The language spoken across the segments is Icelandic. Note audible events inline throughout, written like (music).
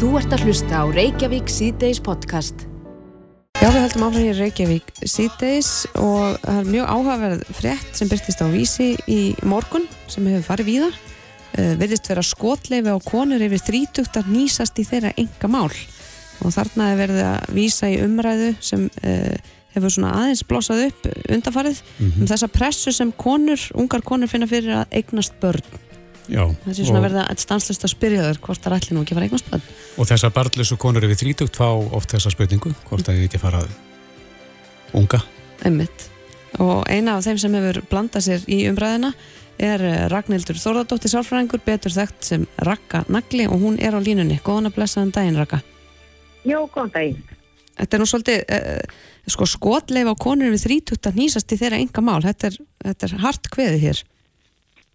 Þú ert að hlusta á Reykjavík C-Days podcast. Já, við höldum áfram hér Reykjavík C-Days og það er mjög áhugaverð frétt sem byrtist á vísi í morgun sem hefur farið víða. Uh, Virðist vera skotleifi á konur yfir þrítugtar nýsast í þeirra enga mál og þarna er verið að vísa í umræðu sem uh, hefur svona aðeins blossað upp undarfarið um þessa pressu sem konur, ungar konur finna fyrir að eignast börn. Já, Það sé svona og, verið að stanslist að spyrja þær hvort það ætli nú ekki að fara eignast börn. og þessar barnlösu konur yfir 30 fá oft þessa spurningu, hvort það er ekki að fara unga. Einmitt. Og eina af þeim sem hefur blandað sér í umræðina er eh, Ragnhildur Þórðardóttir Sálfræðingur, betur þekkt sem Rakka Nagli og hún er á línunni. Góðan að blessaðan daginn, Rakka. Jó, góðan daginn. Þetta er nú svolítið, uh, sko, skotleif á konur við þrítútt að nýsast í þeirra enga mál. Þetta er, þetta er hart kveði hér.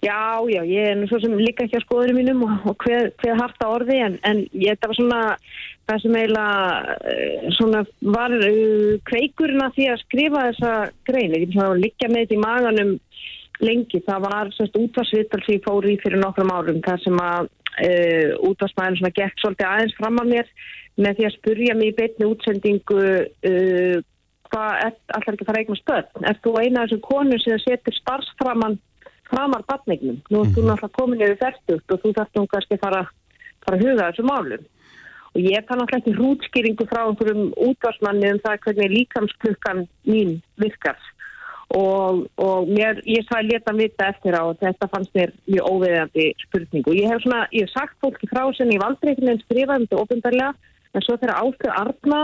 Já, já, ég er nú svo sem líka ekki á skoðunum mínum og, og hver, hver harta orði en, en ég, þetta var svona það sem eiginlega eh, svona var kveikurinn að því að skrifa þessa grein. Ég að liggja með þetta í maganum lengi. Það var sérst útvarsvital sem ég fór í fyrir nokkrum árum þar sem að uh, útvarsmæðin svona gekk svolítið aðeins fram að mér með því að spurja mig í beitni útsendingu uh, hvað allar ekki að fara eignast börn. Er þú eina af þessum konur sem setur starfsframan framar batningnum. Nú ertu mm náttúrulega komin yfir færtugt og þú þarft nú kannski að fara, fara að huga þessu málum. Og ég kann náttúrulega ekki hrútskýringu frá einhverjum útvarsmanni um það hvernig líkamsklukkan mín virkar. Og, og mér, ég sagði leta vita eftir á og þetta fannst mér mjög óveðandi spurningu. Ég hef svona, ég hef sagt fólki frá sem ég valdi einhvern veginn skrifað um þetta ofinbarlega en svo þegar ástuð Arna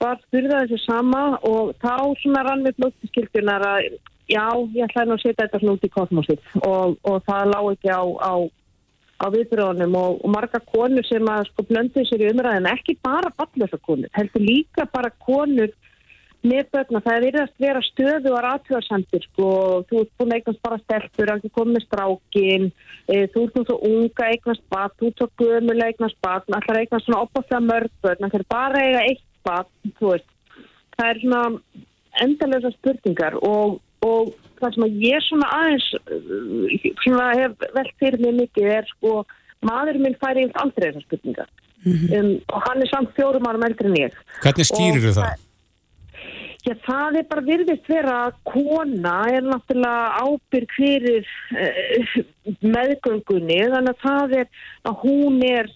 var spurðað þessu sama og þá svona rann með blóttiskildunar að já, ég ætlaði nú að setja þetta svona út í kosmosið. Og, og það lág ekki á, á, á viðbröðunum. Og, og marga konur sem að sko blöndu sér í umræðinu, ekki bara ballösa konur, heldur líka bara konur með börna, það er virðast vera stöðu og rathugarsandir sko, þú ert búin að eignast bara stelpur, ekki komið strákin, e, þú ert nú svo unga eignast bat, þú ert svo gömulega eignast bat, allar eignast svona opaslega mörg börn, það er bara eiga eitt bat, þú veist, það er svona endalösa spurningar og, og það sem að ég svona aðeins uh, svona hef velt fyrir mig mikið er sko, maður minn færi yfir aldrei þessar spurningar um, og hann er samt fjórum árum eldri en ég. Hvernig stýrir Og það? Já, það er bara virðist vera að kona er náttúrulega ábyrg fyrir uh, meðgöngunni þannig að það er að hún er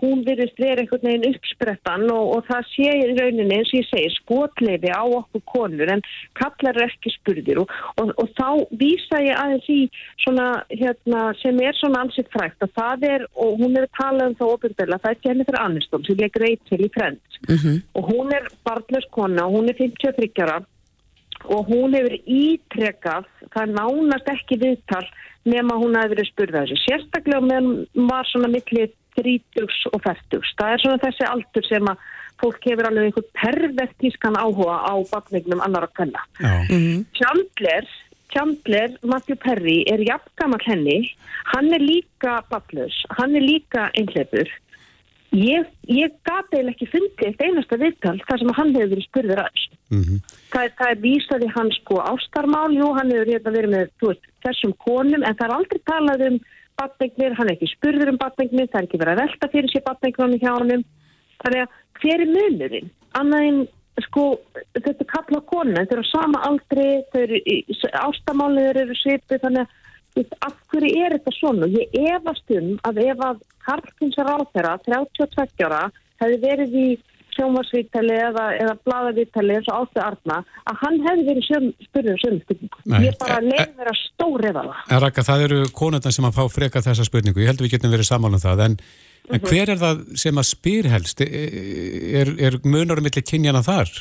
hún virðist vera einhvern veginn uppsprettan og, og það sé í rauninni eins og ég segi skotleifi á okkur konur en kallar er ekki spurðir. Og, og, og þá vísa ég aðeins í svona hérna sem er svona ansett frækt að það er og hún er talað um það ofinbegla það er Jennifer Aniston sem leik reyt til í Friends. Og hún er barnlaus kona og hún er 53 ára og hún hefur ítrekað það er nánast ekki viðtal nema hún hafi verið spurðað sérstaklega meðan var svona milli 30 og 40 það er svona þessi aldur sem að fólk hefur alveg einhver pervertískan áhuga á bakningnum annar að kanna Já, Chandler Chandler, Matthew Perry er jafngamall henni. Hann er líka ballus, hann er líka einhleipur ég, ég gati eða ekki fundið eitt einasta viðtal þar sem hann hefur verið spurður að þessu mhm. það, það er vísaði hans sko ástarmál, jú, hann hefur hérna verið með veist, þessum konum, en það er aldrei talað um batningnir, hann er ekki spurður um batningnir, það er ekki verið að velta fyrir sér batningnum hjá honum, þannig að hver er munurinn? Annað en sko, þetta er kalla kona, þetta er á sama aldri, þau eru ástarmálið eru svipu, þannig að af hverju er þetta svona? Ég efast um að ef að Karlkins ráþera, 32 ára, hefði verið í sjómasvítali eða, eða bladavítali eins og átti Arna, að hann hefði verið söm, spurður sömu spurningu. Nei. Ég bara leiði vera stór eða það. En Raka, það eru konundar sem að fá freka þessa spurningu. Ég held að við getum verið saman um það. En, en hver er það sem að spyr helst? Er, er, er munar um milli kynjana þar?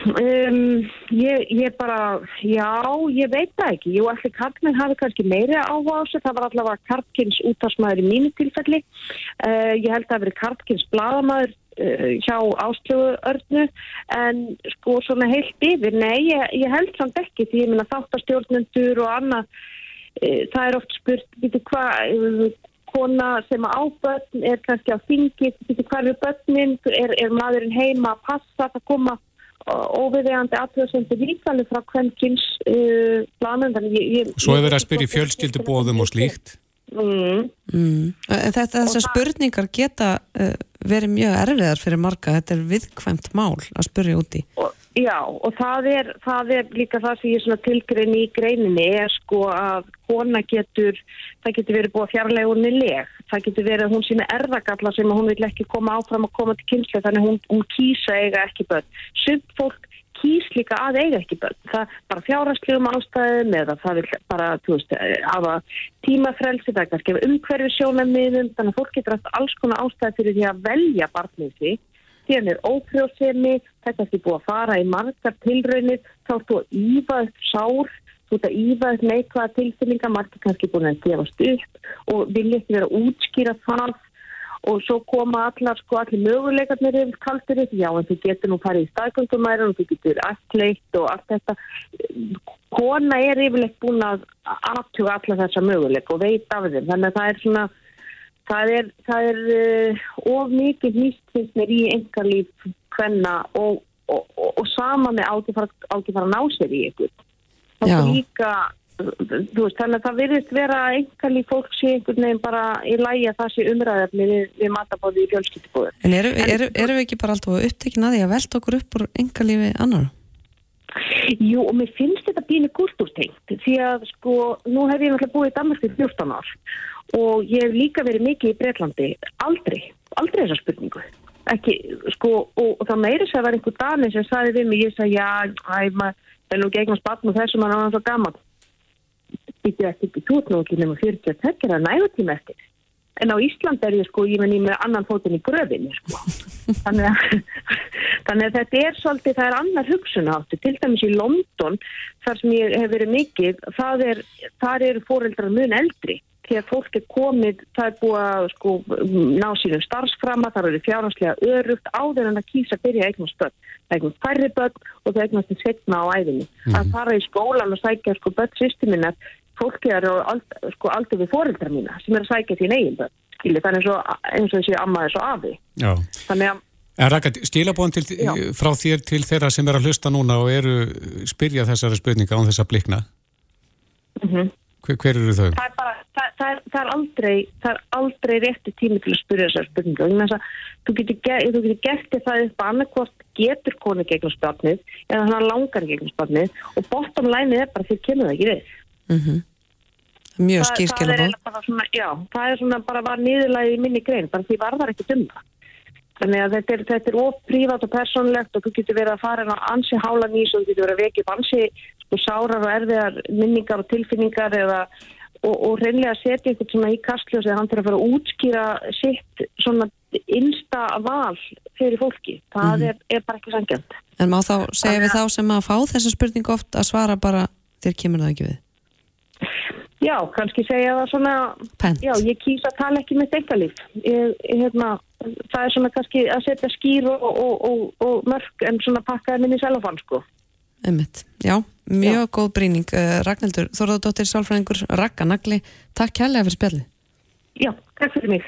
Um, ég, ég bara, já, ég veit það ekki. Jú, allir karlmenn hafi kannski meiri áhuga á sig. Það var allavega karlkins útásmaður í mínu tilfelli. Uh, ég held að það veri karlkins bladamaður uh, hjá áslögu örnu en sko svona heilt yfir, nei, ég, ég held samt ekki því ég minna þáttastjórnendur og annað. Uh, það er oft spurt, býtu hvað kona sem á börn er kannski á þingi, býtu hvað eru börnin, er, er maðurinn heima að passa, það koma óviðegandi aðtöðsendur líkvæli frá kvenkins uh, planum ég, Svo er verið að spyrja í fjölskyldubóðum og slíkt. Mm. Mm. Þetta, þessar spurningar geta uh, verið mjög erfiðar fyrir marga, þetta er viðkvæmt mál að spurja úti. Og, já, og það er, það er líka það sem ég tilgrein í greininni er sko að kona getur, það getur verið búið fjarlæg hún er leg, það getur verið að hún sína erðagalla sem hún vil ekki koma áfram að koma til kynslu þannig hún, hún kýsa eiga ekki börn. Sumt fólk kýs líka að eiga ekki börn. Það bara fjárhanslegum ástæðum eða það vil bara, þú veist, hafa tímafrelsi, það er kannski umhverfi sjónamiðum, þannig að fólk getur alltaf alls konar ástæði fyrir því að velja barnið því. Síðan er ófrjóðsemi, það er kannski búið að fara í margar tilraunir, þá er þú að ífa upp sár, þú ert að ífa upp neikvæða tilfinninga, margir kannski búin að gefast upp og vilja ekki vera útskýra það og svo koma allar sko allir möguleikarnir yfir kaldur upp, já en þú getur nú farið í staðgöngumæri og þú getur allt og allt þetta. Kona er yfirleitt búin að aftjóða allar þessa möguleik og veit af þeim, þannig að það er svona það er, það er uh, of mikið nýst mér í engarlíf hvenna og, og, og, og sama með ágifara að ná sér í ykkur það er líka Veist, þannig að það virðist vera einhverjum fólk sé einhvern veginn bara í lægi að það sé umræðafni við, við matabóði í fjölskyttibóður. En eru er, er við ekki bara alltaf upptekinn að því að velta okkur upp úr einhverjum annar? Jú, og mér finnst þetta bínu kultúrtengt því að sko, nú hef ég náttúrulega búið í Danmark í 14 ár og ég hef líka verið mikið í Breitlandi aldrei, aldrei þessa spurningu ekki, sko, og, og það meiri sem var einhver dani sem sagði við mig, ég sagði já, æ, maður er nú gegnast batn og þessum að hann var svo gaman býttu ekki tótt nú ekki nema 40 að nægutíma eftir. En á Ísland er ég sko, ég menn ég með annan fótinn í gröfinni sko. (laughs) Þannig að, (laughs) þannig að þetta er svolítið, það er annar hugsun áttu. Til dæmis í London, þar sem ég hef verið mikið, það er, þar eru fóreldrar mun eldri. Að fólk er komið, það er búið að sko ná sínum starfsframa, það eru fjárhanslega örugt áður en að kýsa byrja eignast börn. Það eignast færri börn og það eignast til setna á æðinni. Mm. Að fara í skólan og sækja sko börn systeminnar fólki er aldrei sko, við fóreldra mína sem er að sækja þín eigin börn þannig svo, eins og þessi amma er svo afi Já, þannig að En Rækard, stílabóðan frá þér til þeirra sem er að hlusta núna og eru spyrja þessari spurninga án þessa blikna mm -hmm. hver, hver eru þau? Það er, bara, það, er, það er aldrei það er aldrei rétti tími til að spyrja þessari spurninga þannig að þú getur, þú getur gert það upp annarkvort getur konu gegn spjarnið eða hann langar gegn spjarnið og bottom line er bara því kemur það ekki við. Mm -hmm mjög skýrskilabóð það er svona bara var nýðurlega í minni grein, bara því varðar ekki um það. Þannig að þetta er, þetta er ofprívat og personlegt og þú getur verið að fara á ansi hála nýs og þú getur verið að vekja upp ansi sko, sárar og erfiðar minningar og tilfinningar eða, og, og reynlega setja eitthvað svona í kastljós eða hann til að fara að útskýra sitt svona innsta val fyrir fólki það mm -hmm. er, er bara ekki sangjant En má þá segja við þá sem að fá þessa spurningu oft að svara bara þér kemur það ekki við Já, kannski segja það svona, Pent. já, ég kýsa að tala ekki með þekkalíf. Hérna, það er svona kannski að setja skýr og, og, og, og mörg en svona pakkaði minni selafan, sko. Ummitt, já, mjög já. góð brýning. Uh, Ragnhildur, Þorðardóttir Sálfræðingur, Ragganagli, takk kærlega fyrir spjallið. Já, takk fyrir mig.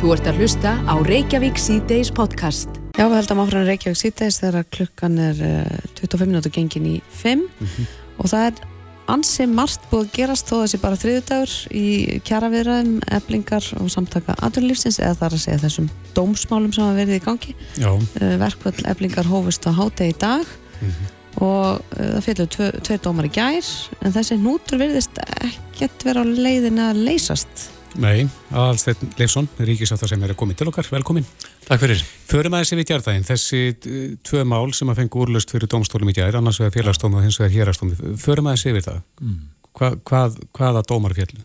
Þú ert að hlusta á Reykjavík C-Days podcast. Já, við heldum áfram Reykjavík C-Days þegar klukkan er uh, 25 minúti gengin í 5 mm -hmm. og það er ansi margt búið að gerast þó þessi bara þriðudagur í kjaraviðræðum, eblingar og samtaka aðunlífsins eða þar að segja þessum dómsmálum sem hafa verið í gangi uh, verkvöld eblingar hófust á hátegi í dag mm -hmm. Og uh, það tve, tveir dómar í gær en þessi nútur verðist ekkert vera á leiðin að leysast Nei, Aðalsteinn Leifsson, ríkisáttar sem er að koma til okkar, velkomin. Takk fyrir. Förum aðeins yfir djarðægin, þessi uh, tvö mál sem að fengu úrlust fyrir domstólum í djær, annars vegar félagsdómi og hins vegar hérastómi, förum aðeins yfir það. Mm. Hva, hvað, hvaða dómar fjallu?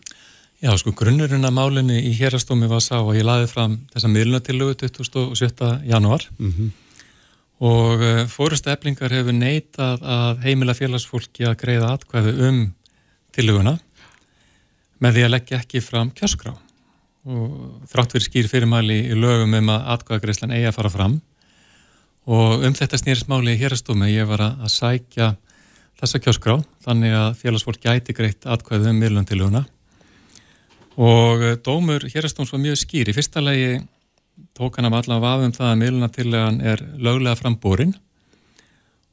Já, sko, grunnurinn að málinni í hérastómi var sá að ég laði fram þessa miðlunatillugu 27. januar mm -hmm. Og uh, fórustu eflingar hefur neitað að heimila félagsfólki að greiða atkvæðu um tilluguna með því að leggja ekki fram kjöskrá og þrátt fyrir skýr fyrirmæli í lögum um að atkvæðagreyslan eigi að fara fram. Og um þetta snýrist máli í hérastómi ég var að sækja þessa kjöskrá þannig að félagsfólk gæti greitt atkvæðu um miðluntiluguna og dómur hérastóms var mjög skýr. Í fyrsta legi tók hann af allavega af um það að miðlunatilugan er löglega fram búrin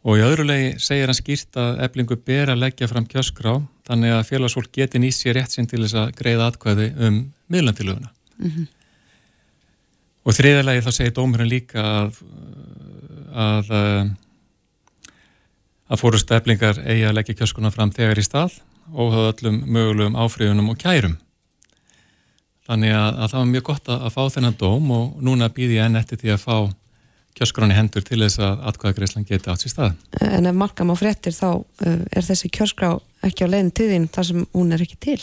og í öðru legi segir hann skýrt að eblingu ber að leggja fram kjöskrá þannig að félagsfólk geti nýst sér rétt sinn til þess að greiða atkvæði um miðlandilöguna mm -hmm. og þriðalegi þá segir dómurinn líka að að að fórust eblingar eigi að leggja kjöskruna fram þegar í stað og hafa öllum mögulegum áfríðunum og kærum þannig að, að það var mjög gott að, að fá þennan dóm og núna býði ég enn eftir því að fá kjörskráni hendur til þess að atkvæðagreyslan geti átt sér stað. En ef markam á fréttir þá uh, er þessi kjörskrá ekki á leiðin til þín þar sem hún er ekki til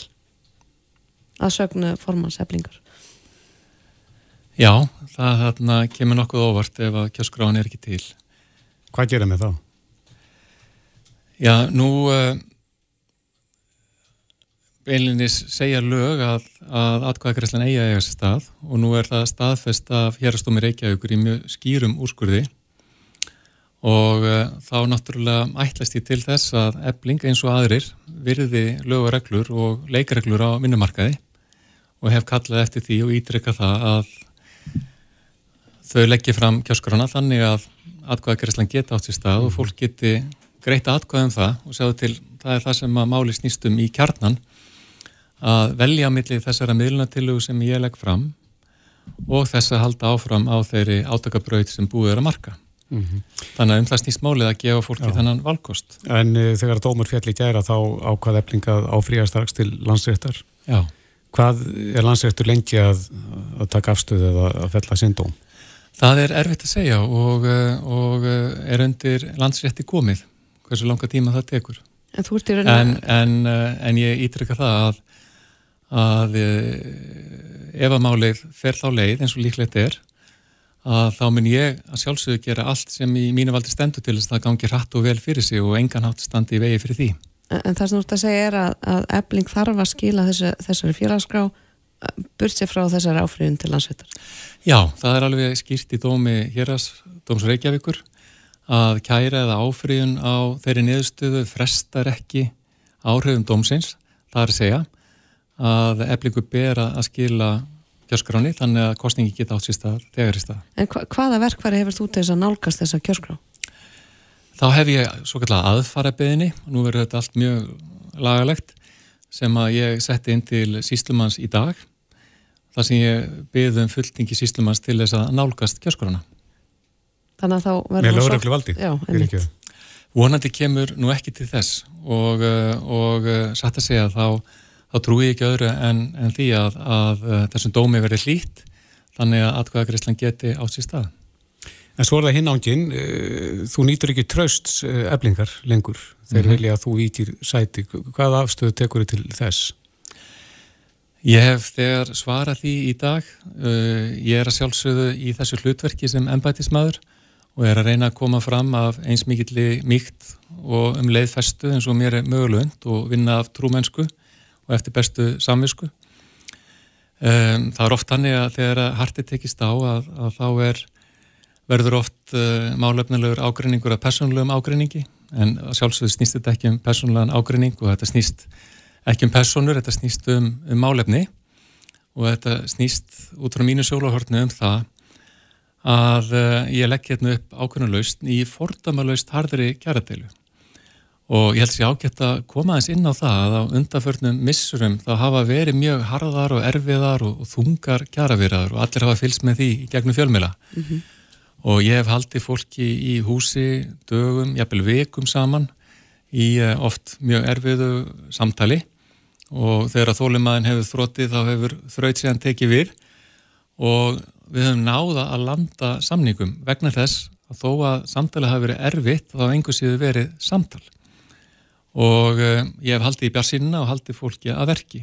að sögna formanseflingar. Já, það þarna, kemur nokkuð óvart ef að kjörskráni er ekki til. Hvað gerir með þá? Já, nú beinlinis segja lög að, að atkvæðagreyslan eiga eiga sér stað og nú er það staðfest af hérastómi Reykjavíkur í mjög skýrum úrskurði. Og uh, þá náttúrulega ætlast ég til þess að ebling eins og aðrir virði lög og reglur og leikareglur á minnumarkaði og hef kallað eftir því og ítrykka það að þau leggja fram kjöskurana þannig að atkvæðagreyslan geta átt sér stað og fólk geti greita atkvæðum það og sjáðu til það er það sem að máli snýstum í kjarnan að velja á milli þessara miðlunatillugu sem ég legg fram og þess að halda áfram á þeirri átakabraut sem búið er að marka. Mm -hmm. Þannig að um það snýst málið að gefa fólki Já. þennan valkost. En uh, þegar dómur fjalli gæra þá ákvað eflingað á fríastarks til landsréttar. Já. Hvað er landsréttur lengi að, að taka afstöðu eða að fella sinn dóm? Það er erfitt að segja og, uh, og uh, er undir landsrétti komið. Hversu langa tíma það tekur. En, en, en, en ég ítrykka það að að eh, ef að málið fer þá leið eins og líklegt er að þá mun ég að sjálfsögðu gera allt sem í mínu valdi stendur til þess að það gangi hratt og vel fyrir sig og engan hátt standi í vegi fyrir því. En það sem þú ert að segja er að, að ebling þarf að skila þessu, þessari félagsgrá burt sér frá þessari áfríðun til landsveitar? Já, það er alveg skýrt í dómi héras, dóms Reykjavíkur að kæra eða áfríðun á þeirri niðurstöðu frestar ekki áhrifum dómsins, það er að segja að eflingu ber að skila kjörskráni þannig að kostningi geta átt sér stað þegar í stað. En hva, hvaða verkværi hefur þú til þess að nálgast þessa kjörskrá? Þá hef ég svo kallar aðfara beðinni og nú verður þetta allt mjög lagalegt sem að ég setti inn til síslumanns í dag þar sem ég beði um fulltingi síslumanns til þess að nálgast kjörskrána. Þannig að þá verður... Lögreglu valdi? Já, einmitt. Vonandi kemur nú ekki til þess og, og satt að segja þá þá trúi ég ekki öðru en, en því að, að uh, þessum dómi verið hlýtt þannig að atkvæðagreyslan geti átt sér stað. En svo er það hinn ángin, uh, þú nýtur ekki tröst uh, eblingar lengur þegar mm -hmm. vilja að þú ítir sæti. Hvað afstöðu tekur þið til þess? Ég hef þegar svarað því í dag. Ég er að sjálfsögðu í þessu hlutverki sem ennbætismadur og er að reyna að koma fram af eins mikilli mýkt og um leiðfestu eins og mér er mögulund og vinna af trúmennsku og eftir bestu samvisku. Um, það er oft hannig að þegar hartið tekist á að, að þá er, verður oft uh, málefnilegur ágreiningur að personlegum ágreiningi en sjálfsögðu snýst þetta ekki um personlegan ágreining og þetta snýst ekki um personur, þetta snýst um, um málefni og þetta snýst út frá mínu sjólahortnu um það að uh, ég legg hérna upp ákveðnulegst í fordamalöst hardri kjaradeilu og ég held sér ágætt að koma aðeins inn á það að á undarförnum missurum þá hafa verið mjög harðar og erfiðar og, og þungar kjaraverðar og allir hafa fylgst með því gegnum fjölmila mm -hmm. og ég hef haldið fólki í húsi dögum, jafnvel vekum saman í uh, oft mjög erfiðu samtali. Og þegar þólumæðin hefur þróttið þá hefur þraut séðan tekið við. Og við höfum náða að landa samningum vegna þess að þó að samtali hafi verið erfitt þá einhversiðu verið samtal og uh, ég hef haldið í bjarsínuna og haldið fólki að verki.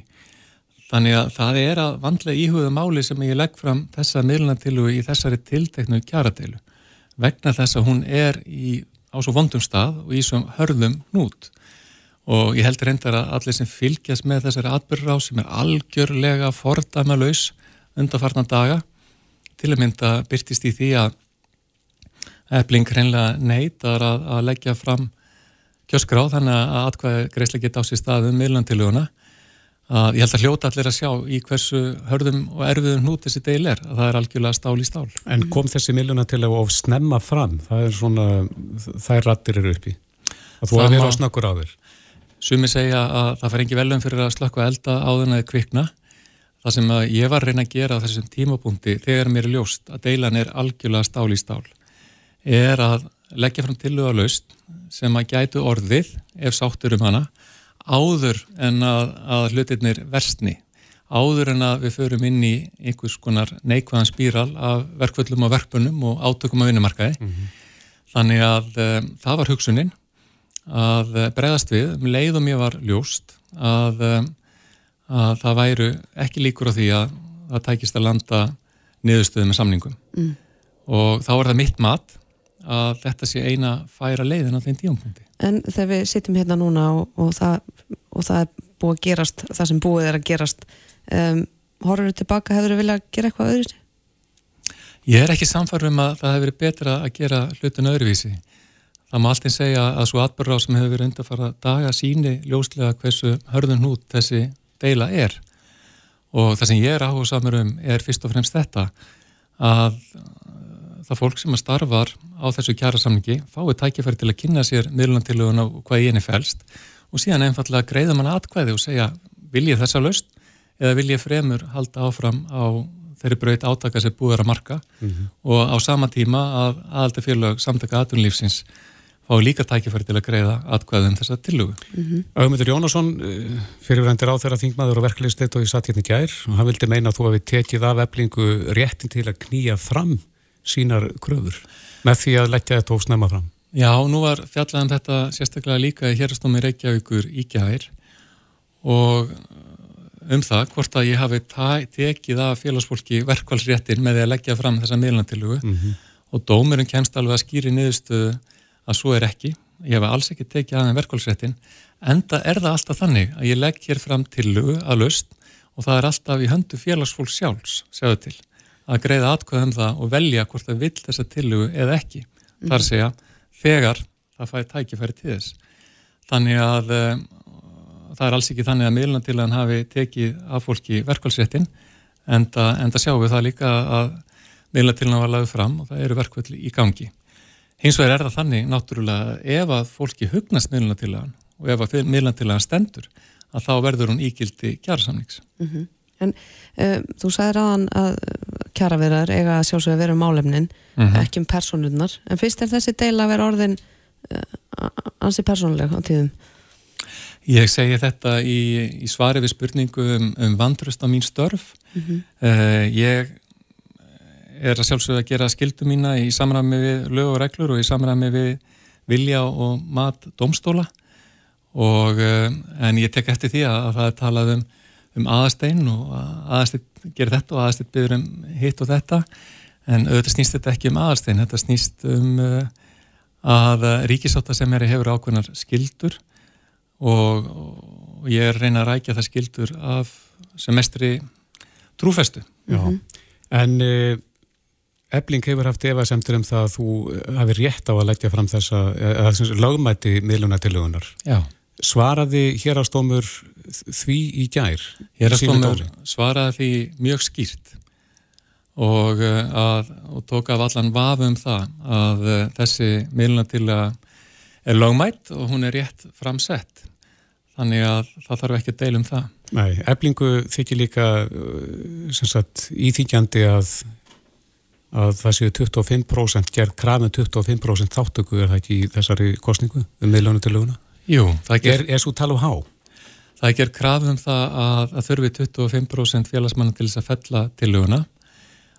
Þannig að það er að vandlega íhuga máli sem ég legg fram þessa miðlunatilu í þessari tilteknu kjaratilu vegna þess að hún er í, á svo vondum stað og í svo hörðum nút og ég held reyndar að allir sem fylgjast með þessari atbyrra á sem er algjörlega fordæma laus undarfarnan daga til að mynda byrtist í því að efling hreinlega neytar að, að leggja fram kjöskráð þannig að atkvæði greiðslega geta á sér staðum miðlandiluguna að ég held að hljóta allir að sjá í hversu hörðum og erfiðum hnút þessi deil er, að það er algjörlega stál í stál. En kom þessi miljona til að of snemma fram? Það er svona, þær rattir eru uppi. Að þú hefur verið á snakkur á þér. Sumi segja að það fær engi velum fyrir að slökka elda á þennaði kvikna. Það sem ég var reyna að gera á þessum tímapunkti þegar mér er ljóst að deilan er algjörlega stál í stál er að leggja fram tilhuga laust sem að gætu orðið ef sáttur um hana áður en að, að hlutirnir versni, áður en að við förum inn í einhvers konar neikvæðan spíral af verkvöldum og verkbunum og átökum að vinnumarkaði. Mm -hmm. Þannig að um, það var hugsunin að uh, bregðast við, um leiðum ég var ljóst að, um, að það væru ekki líkur á því að það tækist að landa niðurstöðu með samningum. Mm. Og þá er það mitt mat að þetta sé eina færa leiðin á þeim tíumpunkti. En þegar við sittum hérna núna og, og, það, og það er búið að gerast, það sem búið er að gerast, um, horfur þú tilbaka, hefur þú viljað gera eitthvað öðruvísi? Ég er ekki samfarið um að það hefur verið betra að gera hlutin öðruvísi. Það má alltaf segja að svo atbyrra sem hefur verið undan að fara daga síni ljóslega hversu hörðun hút þessi deila er. Og það sem ég er áhuga samur um er fyrst og fremst þetta að það fólk sem að starfar á þessu kjara samningi fái tækifæri til að kynna sér miðlunantilögun og hvað í henni fælst og síðan einfallega greiða mann atkvæði og segja vil ég þessa laust eða vil ég fremur halda áfram á þeirri braut átaka sem búður að marka mm -hmm. og á sama tíma að aðalda félög samtaka aðunlífsins fá líka tækifæri til að greiða atkvæðum þessa tillugu. Mm -hmm. Augmundur Jónasson, eh, fyrirvendir á þeirra þingmaður og verkefliðsteyt og í satt hérna gær og hann vildi meina að þú hafi tekið af eflingu réttin til að knýja fram sínar kröfur með því að leggja þetta ósnæma fram. Já, nú var fjallaðan þetta sérstaklega líka í hérastómi Reykjavíkur í gær og um það hvort að ég hafi tekið af félagsfólki verkvælsréttin með því að leggja fram þessa miðlantillugu mm -hmm. og dómurinn kemst alveg að skýri niðurstöðu að svo er ekki. Ég hef alls ekki tekið af verkvælsréttin enda er það alltaf þannig að ég legg hér fram tillugu að löst og það er alltaf í höndu félagsfólk sjálfs, segðu til að greiða atkvæðum það og velja hvort það vil þessa tillugu eða ekki. Mm. Þar segja, þegar það fæði tækifæri til þess. Þannig að uh, það er alls ekki þannig að miðlunatillagan hafi tekið af fólki verkvælsréttin en það sjáum við það líka að miðlunatillagan var lagið fram og það eru verkvælli í gangi. Hins vegar er það þannig náttúrulega ef að fólki hugnast miðlunatillagan og ef að miðlunatillagan stendur að þá verður hún ígildi kjærasamnings. Mm -hmm. En um, þú sagði ráðan að kjaraverðar eiga að vera um málefnin, mm -hmm. ekki um personunnar. En fyrst er þessi deila að vera orðin uh, ansi personleg á tíðum? Ég segi þetta í, í svari við spurningu um, um vandröst á mín störf. Mm -hmm. uh, ég er að sjálfsög að gera skildu mína í samræmi við lög og reglur og í samræmi við vilja og mat domstóla og uh, en ég tek eftir því að, að það er talað um um aðastein og aðastein gerir þetta og aðastein byrður um hitt og þetta en auðvitað snýst þetta ekki um aðastein, þetta snýst um uh, að ríkisáta sem er hefur ákveðnar skildur og, og ég er reyna að rækja það skildur af semestri trúfestu. Já, mm -hmm. en uh, Ebling hefur haft efasemtur um það að þú hafi rétt á að leggja fram þessa, eða lögmæti miðlunatillugunar. Já. Svaraði hér á stómur því í gær? Hérastómur svaraði því mjög skýrt og, eh, að, og tók af allan vafu um það að uh, þessi miðlunatilega er lögmætt og hún er rétt framsett þannig að það þarf ekki að deila um það. Nei, eblingu þykir líka uh, sagt, íþýkjandi að, að það séu 25% gerð krafin 25% þáttöku er það ekki í þessari kostningu um miðlunatileguna? Jú, það ger... Er, er svo tala um há? Það er gerð krafum það að, að þurfi 25% félagsmanna til þess að fella tillöguna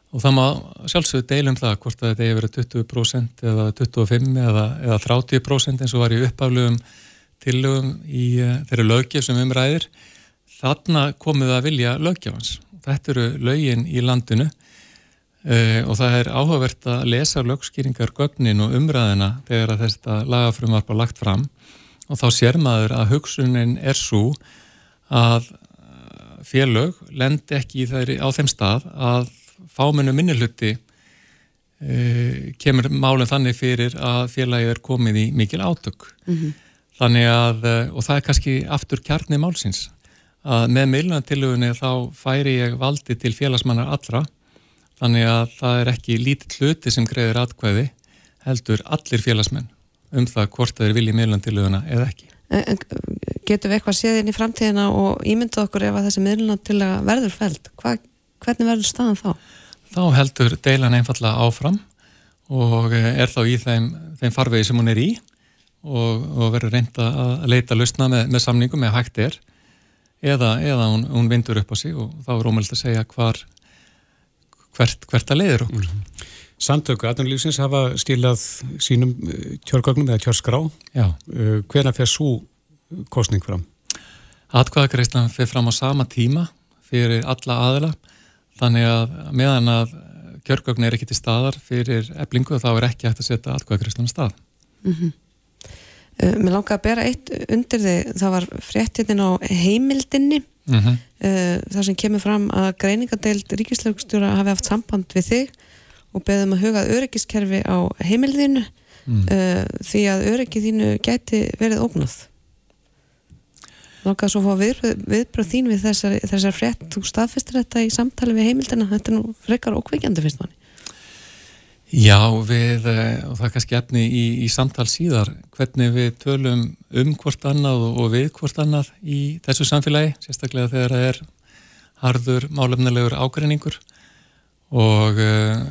og það má sjálfsögðu deilum það hvort að þetta er verið 20% eða 25% eða, eða 30% eins og var í uppaflugum tillögum í uh, þeirri löggjaf sem umræðir. Þarna komið að vilja löggjafans. Þetta eru lögin í landinu uh, og það er áhugavert að lesa lögskýringar gögnin og umræðina þegar þetta lagafrum var bara lagt fram og þá sér maður að hugsunin er svo að félög lendi ekki á þeim stað að fámennu minnulutti e, kemur málinn þannig fyrir að félagið er komið í mikil átök. Mm -hmm. Þannig að, e, og það er kannski aftur kjarnið málsins, að með meilunatilugunni þá færi ég valdi til félagsmannar allra þannig að það er ekki lítið hluti sem greiðir atkvæði heldur allir félagsmenn um það hvort það er viljið meilunantiluguna eða ekki. En, getum við eitthvað séð inn í framtíðina og ímyndað okkur ef að þessi meilunantiluga verður? Hva, hvernig verður staðan þá? Þá heldur deilan einfallega áfram og er þá í þeim, þeim farvegi sem hún er í og, og verður reynda að leita lausna með, með samningum eða hægt er eða, eða hún, hún vindur upp á sig og þá er ómöld að segja hvar, hvert, hvert að leiður okkur. Mm -hmm. Samtöku aðnulífsins hafa stílað sínum eh, kjörgögnum eða kjörskrá. Já. Eh, Hvena fer svo kostning fram? Atkvæðagreislan fer fram á sama tíma fyrir alla aðila þannig að meðan að kjörgögn er ekki til staðar fyrir eblingu þá er ekki hægt að setja atkvæðagreislan á stað. Mm -hmm. uh, mér langar að bera eitt undir þig, það var fréttin á heimildinni mm -hmm. uh, þar sem kemur fram að greiningadeild ríkislögstjóra hafi haft samband við þig og beðum að hugað öryggiskerfi á heimilðinu mm. uh, því að öryggið þínu gæti verið ógnað. Nákvæmlega svo fá við, viðbröð þín við þessar, þessar frétt. Þú staðfestir þetta í samtali við heimildina. Þetta er nú frekar ókveikjandi finnst manni. Já, við eh, og það er kannski efni í, í samtal síðar hvernig við tölum um hvort annað og við hvort annað í þessu samfélagi, sérstaklega þegar það er harður málefnilegur ágreiningur og uh,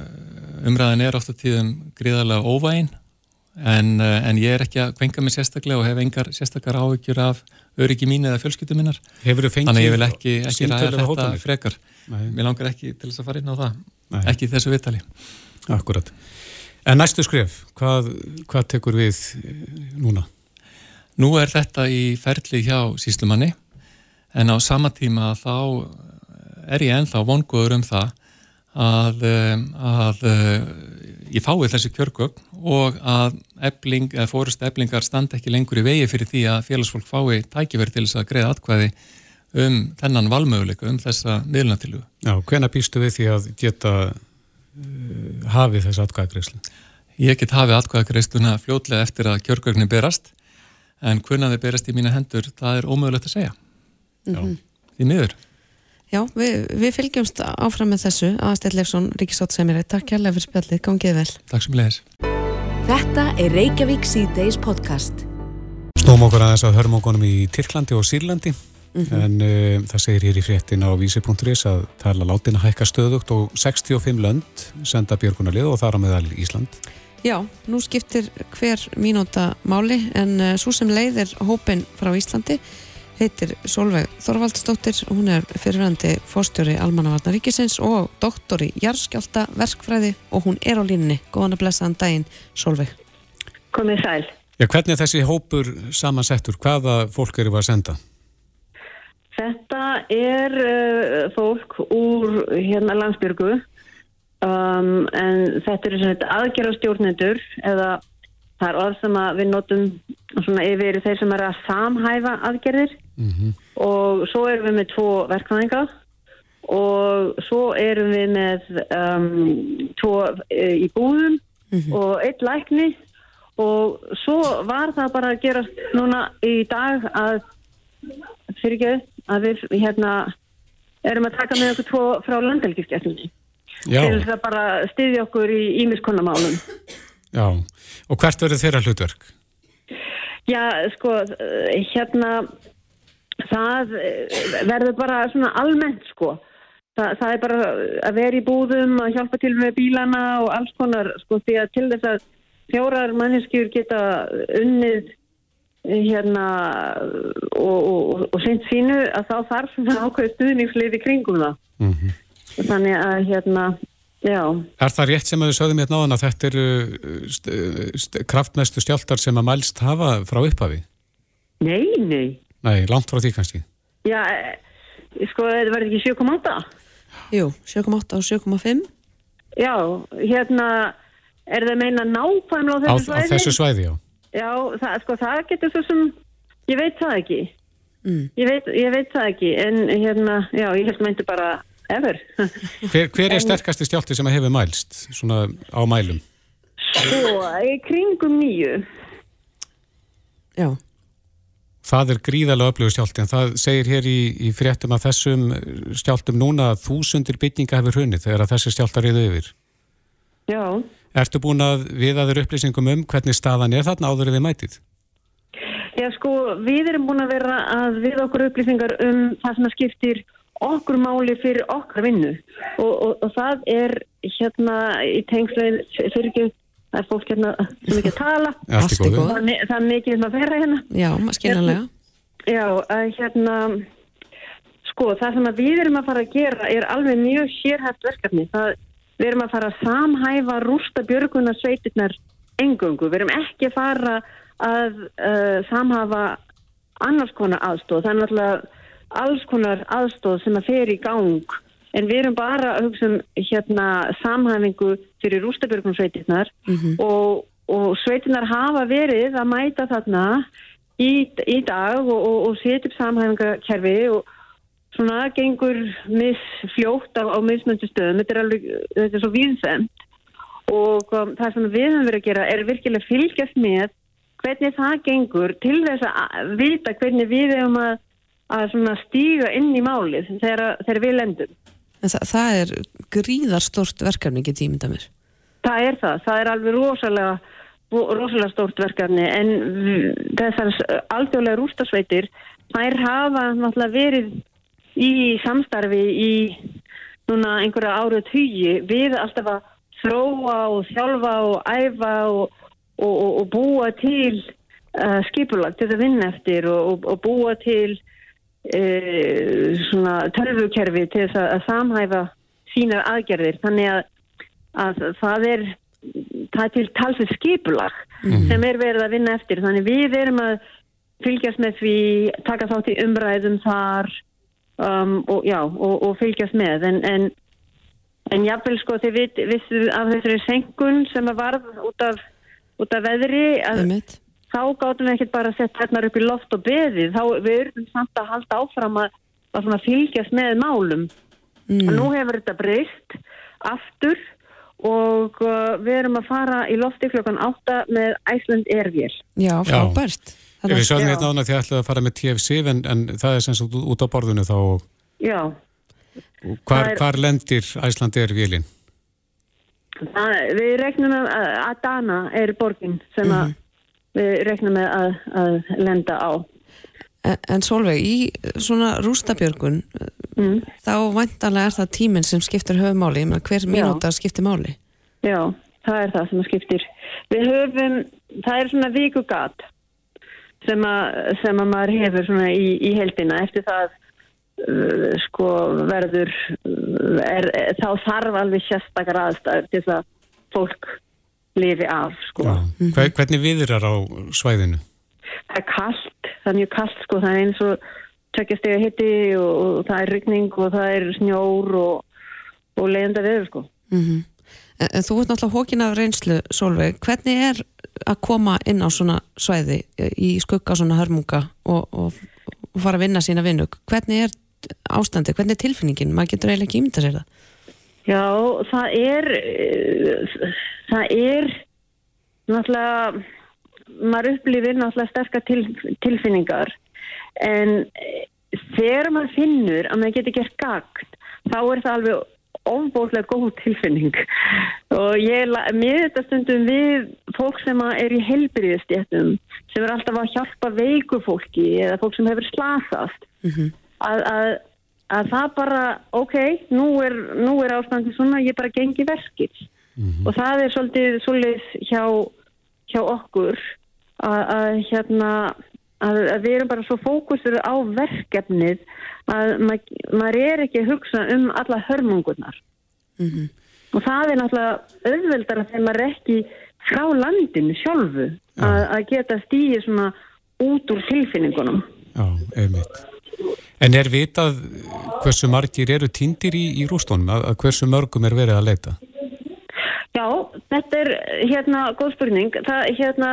umræðin er ofta tíðum gríðarlega óvægin en, uh, en ég er ekki að kvenka mig sérstaklega og hef engar sérstakar áhyggjur af öryggi mín eða fjölskyttu minnar þannig ég vil ekki, ekki ræða þetta hótanir. frekar Nei. mér langar ekki til þess að fara inn á það Nei. ekki þessu vittali Akkurat. En næstu skref, hvað, hvað tekur við eh, núna? Nú er þetta í ferli hjá síslumanni en á sama tíma þá er ég enþá vonguður um það að, að ég fái þessi kjörgögn og að ebling, fórust eblingar standa ekki lengur í vegi fyrir því að félagsfólk fái tækifæri til þess að greiða atkvæði um þennan valmöguleika, um þessa miðlunatilugu. Já, hvena býstu við því að geta uh, hafið þessu atkvæðagreyslu? Ég get hafið atkvæðagreisluna fljótlega eftir að kjörgögnin berast en hvena þið berast í mína hendur, það er ómögulegt að segja. Mm -hmm. Því miður. Já, við, við fylgjumst áfram með þessu. Aðstæð Leifsson, Ríkisótt Semiri Takk kærlega fyrir spjallið, gangið vel. Takk sem leiðis Þetta er Reykjavík C-Days podcast. Snóm okkur aðeins að hörmókonum í Tyrklandi og Sýrlandi. Mm -hmm. en uh, það segir hér í fréttin á vísi.is að það er að látina hækka stöðugt og 65 lönd senda björgunarlið og þar á meðal Ísland. Já, nú skiptir hver mínúta máli en uh, svo sem leiðir hópin frá Íslandi heitir Solveig Þorvaldsdóttir. Hún er fyrirvændi fórstjóri Almannavarnar Ríkisins og doktor í Jarskjálta verkfræði og hún er á línni góðan að blessaðan daginn Solveig Komið sæl. Já, hvernig er þessi hópur samansettur? Hvaða fólk eru að senda? Þetta er uh, fólk úr hérna landsbyrgu um, en þetta eru aðgerðastjórnendur eða það er orð sem við notum svona yfir þeir sem er að samhæfa aðgerðir. Mm -hmm. og svo erum við með tvo verkvæðinga og svo erum við með um, tvo e, í búðum mm -hmm. og eitt lækni. Og svo var það bara að gera núna í dag að fyrir ekki að við hérna erum að taka með okkur tvo frá landelgiskjæfninni til þess að bara styðja okkur í ímiskonamálum Já, og hvert verður þeirra hlutverk? Já, sko, hérna, það verður bara svona almennt, sko. Þa, það er bara að vera í búðum, að hjálpa til með bílana og alls konar, sko, því að til þess að fjórar manneskjur geta unnið hérna og, og, og seint sínu að þá þarf svona ákveð stuðningsleiði kringum það. Mm -hmm. Þannig að, hérna, Já. Er það rétt sem að við sögðum hérna á þann að þetta eru st st kraftmestu stjáltar sem að mælst hafa frá upphafi? Nei, nei. Nei, langt frá því kannski? Já, e, sko, þetta verður ekki 7,8? Jú, 7,8 og 7,5. Já, hérna, er það meina nákvæmlega á þessu svæði? Á þessu svæði, já. Já, það, sko, það getur svo sem, ég veit það ekki. Mm. Ég, veit, ég veit það ekki, en hérna, já, ég held meinti bara ever. hver, hver er sterkasti stjálti sem hefur mælst svona á mælum? Svo, í kringum nýju. Já. það er gríðarlega öflugur skjálti en það segir hér í, í fréttum að þessum skjáltum núna að þúsundir byggninga hefur hunnið þegar að þessi skjálta reyðu yfir. Já. Ertu búin að við aður upplýsingum um hvernig staðan er þarna áður við mætið? Já sko, við erum búin að vera að við okkur upplýsingar um það sem skiptir okkur máli fyrir okkar vinnu. Og, og, og það er hérna í tengslegin fyrir ekki það er fólk hérna sem ekki að tala. Góðu. það, er mikið sem að vera hérna. Já, skiljanlega. Já, að hérna sko, það sem að við erum að fara að gera er alveg mjög sérhæft verkefni. Það, við erum að fara að samhæfa rústa björguna sveitirnar engöngu, við erum ekki að fara að uh, samhafa annars konar aðstóð, það er náttúrulega alls konar aðstóð sem að fer í gang. En við erum bara að hugsa um hérna samhæfingu fyrir rústabjörgum sveitirnar mm -hmm. og, og sveitirnar hafa verið að mæta þarna í, í dag og, og, og setja upp samhæfingakerfi og svona gengur misfljótt á, á mismöndu stöðum. Þetta er alveg, þetta er svo víðfemt og um, það sem við höfum verið að gera er virkilega fylgjast með hvernig það gengur til þess að vita hvernig við hefum að að stíga inn í málið þegar, við lendum. Þa, það er gríðarstort verkefni, ekki tímynda mér? Það er það. Það er alveg rosalega, rosalega stort verkefni en þessar alþjóðlega rústasveitir, þær hafa verið í samstarfi í núna einhverja árið tugi við alltaf að þróa og þjálfa og æfa og, og, og, og búa til uh, skipulag til að vinna eftir og búa til svona törfukerfi til þess að, að samhæfa sínar aðgerðir. Þannig að, að það er það er til talsið skipulag mm. sem er verið að vinna eftir. Þannig við erum að fylgjast með því taka þátt í umræðum þar um, og, já, og, og fylgjast með. En, en, en jáfnvel sko þið vissu af þessari senkun sem að varð út af, út af veðri að þá gáttum við ekkert bara að setja hérna upp í loft og beðið, þá við erum samt að halda áfram að, að fylgjast með málum. Mm. Nú hefur þetta breyst aftur og uh, við erum að fara í lofti klokkan 8 með Æsland Ervél. Já, frábært. Við sjáum hérna ána því að ætlaði að fara með TFC en, en það er sem sagt út á borðinu þá. Já. Hvar, er, hvar lendir Æsland Ervélin? Við regnum að Adana er borgin sem að mm við reknum með að, að lenda á. En, en Solveig, í svona rústabjörgun mm. þá vantanlega er það tíminn sem skiptir höfumáli, hver mínúta skiptir máli? Já, það er það sem skiptir. Við höfum, það er svona vikugat sem sem að maður hefur svona í, í heldina eftir það uh, sko verður er, þá þarf alveg sérstakar aðstæður til að fólk lifi af sko. mm -hmm. Hvernig viðrar á svæðinu? Það er kallt, það er mjög kallt sko, það er eins og tökjastega hitti og, og það er ryggning og það er snjór og, og leiðenda viður sko. Mm -hmm. en, en þú ert náttúrulega hókin af reynslu Solveig, hvernig er að koma inn á svona svæði í skugga svona hörmunga og, og fara að vinna sína vinnu, hvernig er ástandi, hvernig er tilfinningin, maður getur eiginlega ekki ímynda sér það Já, það er það er náttúrulega maður upplifir náttúrulega sterkar til, tilfinningar en þegar maður finnur að maður getur gert gagt þá er það alveg ofbóðslega góð tilfinning og ég með þetta stundum við fólk sem er í helbriðstjéttum sem er alltaf að hjálpa veiku fólki eða fólk sem hefur slasast mm -hmm. að, að að það bara, ok, nú er, er ástandið svona, ég bara gengi verkið. Mm -hmm. og það er svolítið svolítið hjá, hjá okkur að, að hérna að, að við erum bara svo fókusur á verkefnið að mað, maður er ekki að hugsa um alla hörmungunar mm -hmm. og það er náttúrulega auðveldar að þeim maður ekki frá landinu sjálfu að, að geta stíði svona út úr tilfinningunum. Já, einmitt En er vitað hversu margir eru tindir í, í rústónum, að, að hversu mörgum er verið að leita? Já, þetta er hérna góð spurning. Það, hérna,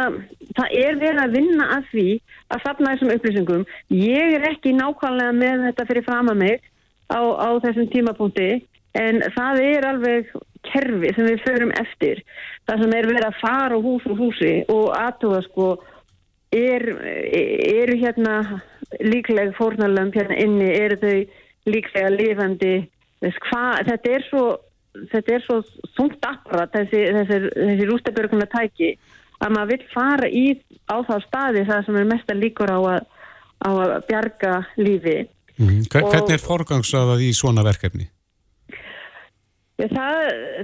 það er verið að vinna að því að sapna þessum upplýsingum. Ég er ekki nákvæmlega með þetta fyrir fram að mig á, á þessum tímapunkti en það er alveg kerfi sem við förum eftir. Það sem er verið að fara hús og húsi og aðtúa sko er, eru hérna líklega fórnarlömp hérna inni, eru þau líklega lifandi, hva, þetta er svo, þetta er svo þungt akkurat þessi, þessi, þessi rústabörguna tæki að maður vil fara í á þá staði það sem er mest að líkur á að, á að bjarga lífi. Mm. Hvernig er forgangsraðað í svona verkefni? Það,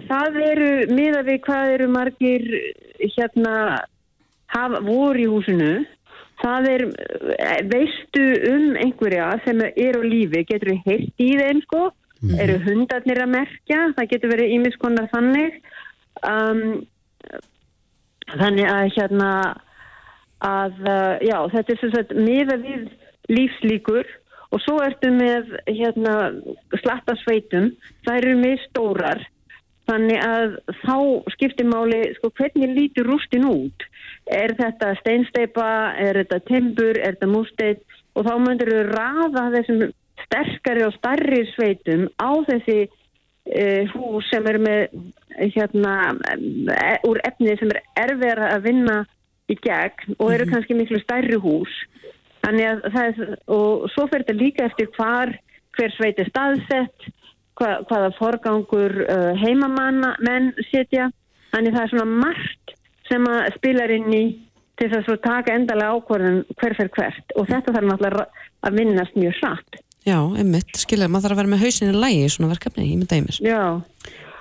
það eru miða við hvað eru margir hérna hafa, voru í húsinu það er, veistu um einhverja sem er á lífi getur við heilt í þeim sko? Mm. eru hundarnir að merkja? Það getur verið ímiskonar þannig. Um, þannig að hérna að já, þetta er svona miða við lífslíkur og svo ertu með hérna, slatta sveitum, það eru með stórar þannig að þá skiptir máli sko, hvernig lítur rústin út er þetta steinsteipa, er þetta timbur, er þetta músteit og þá myndir við rafa þessum sterkari og starri sveitum á þessi uh, hús sem er með hérna, e, úr efni sem er erfið að vinna í gegn og eru mhm. kannski miklu stærri hús Þannig að það er, og svo fer þetta líka eftir hvar, hver sveiti staðsett, hvað, hvaða forgangur uh, heimamanna menn setja. Þannig það er svona margt sem að spilar inn í til þess að taka endalega ákvarðan hver fer hvert og þetta þarf náttúrulega að vinnast mjög hratt. Já, einmitt, skiljaði, maður þarf að vera með hausinni lægi í svona verkefni, ég myndi einmis. Já.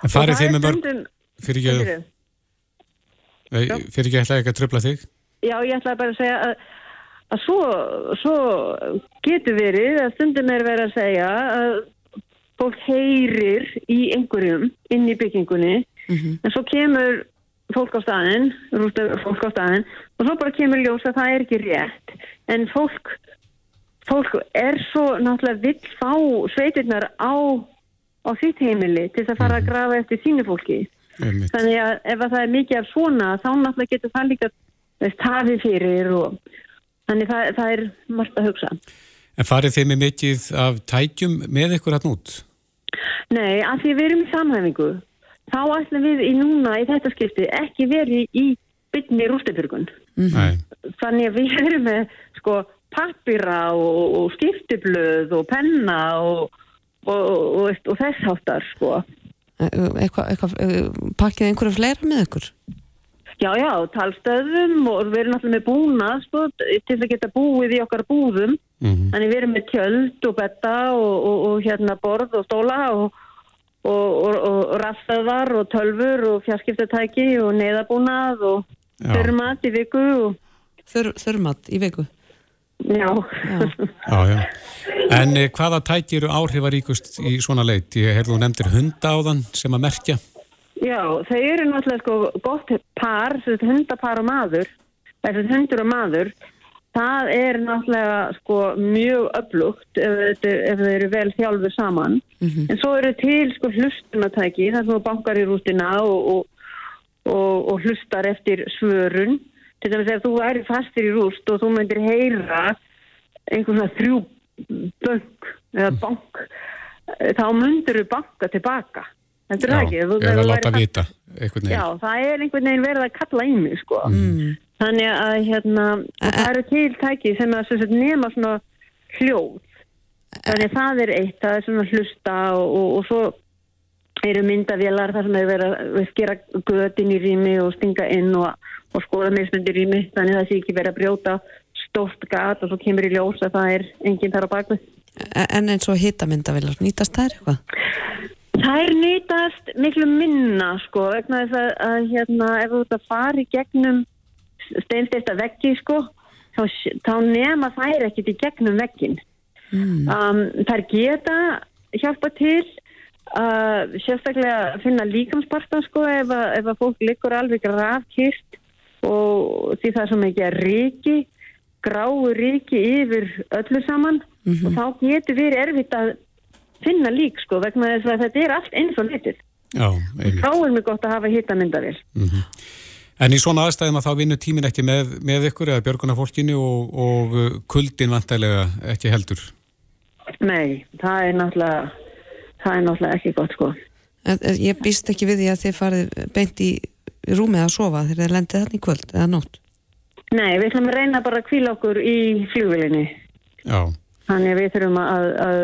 En farið þið með mörg, fyrir ekki að, fyrir ekki að ætla ekki að tröfla þig? Já, ég ætla bara að segja að að svo, svo getur verið að stundum er verið að segja að fólk heyrir í einhverjum inn í byggingunni mm -hmm. en svo kemur fólk á staðin, fólk á staðin og svo bara kemur ljós að það er ekki rétt en fólk fólk er svo náttúrulega vill fá sveitirnar á á sitt heimili til þess að fara að mhm. grafa eftir sínu fólki þannig að ef að það er mikið af svona þá náttúrulega getur það líka tafið fyrir og Þannig það, það er margt að hugsa. En farið þið með mikið af tækjum með ykkur hann út? Nei, af því við erum í samhæfingu. Þá ætlum við í núna í þetta skipti ekki verið í byggni rústefjörgun. Mm -hmm. Þannig að við erum með sko pappira og, og skiptiblöð og penna og, og, og þess áttar sko. Eitthvað, eitthvað, pakkið einhverju fleira með ykkur? Já, já, talstöðum og við erum alltaf með búna sko, til að geta búið í okkar búðum. Mm -hmm. Þannig við erum með tjöld og betta og, og, og hérna borð og stóla og, og rafstöðar og tölfur og fjarskiptatæki og neðabúnað og þörmat í viku. Þör, þörmat í viku? Já. já. já, já. En eh, hvaða tæki eru áhrifaríkust í svona leit? Ég heyrðu þú nefndir hunda á þann sem að merkja. Já, þau eru náttúrulega sko gott par, hundapar og maður, hundur og maður, það er náttúrulega sko mjög upplugt ef, ef þau eru vel þjálfuð saman. Mm -hmm. En svo eru til sko hlustunatæki, það sem þú bankar í rústina og, og, og, og hlustar eftir svörun. Til dæmis ef þú væri fastir í rúst og þú myndir heyra einhvern svona þrjú bönk eða bank, þá myndir þú banka tilbaka. Þetta er það ekki. Eða að láta vita einhvern veginn. Já, það er einhvern veginn verið að kalla í mig, sko. Mm. Þannig að, hérna, það eru tiltæki sem að sagt, nema svona hljóð. Þannig að það er eitt, það er svona hlusta og, og, og svo eru myndavélar þar sem er verið að skera götin í rými og stinga inn og, og skoða meðsmyndir í rými. Þannig að það sé ekki verið að brjóta stórt gat og svo kemur í ljós að það er enginn þar á bakvið. En eins og hitamyndavélar, nýtast það eitthvað? Það er nýtast miklu minna sko, vegna þess að, að hérna, ef þú fara í gegnum steinstesta veggi sko, þá, þá nema þær ekkit í gegnum veggin. Mm. Um, þær geta hjálpa til að uh, sérstaklega finna líkamspartan sko ef að, ef að fólk likur alveg rafkýrt og því það er svo mikið að ríki, gráu ríki yfir öllu saman mm -hmm. og þá getur verið erfitt að finna lík sko vegna þess að þetta er allt eins og litur. Þá er mjög gott að hafa hitamyndavél. Mm -hmm. En í svona aðstæðum að þá vinnur tímin ekki með, með ykkur eða björguna fólkinu og, og uh, kuldin vantælega ekki heldur? Nei, það er náttúrulega, það er náttúrulega ekki gott sko. Ég býst ekki við því að þið farið beint í rúmið að sofa þegar þið lendið þarna í kvöld eða nótt? Nei, við ætlum að reyna bara að kvíla okkur í fljóðvilinni. Já. Þannig að við þurfum að, að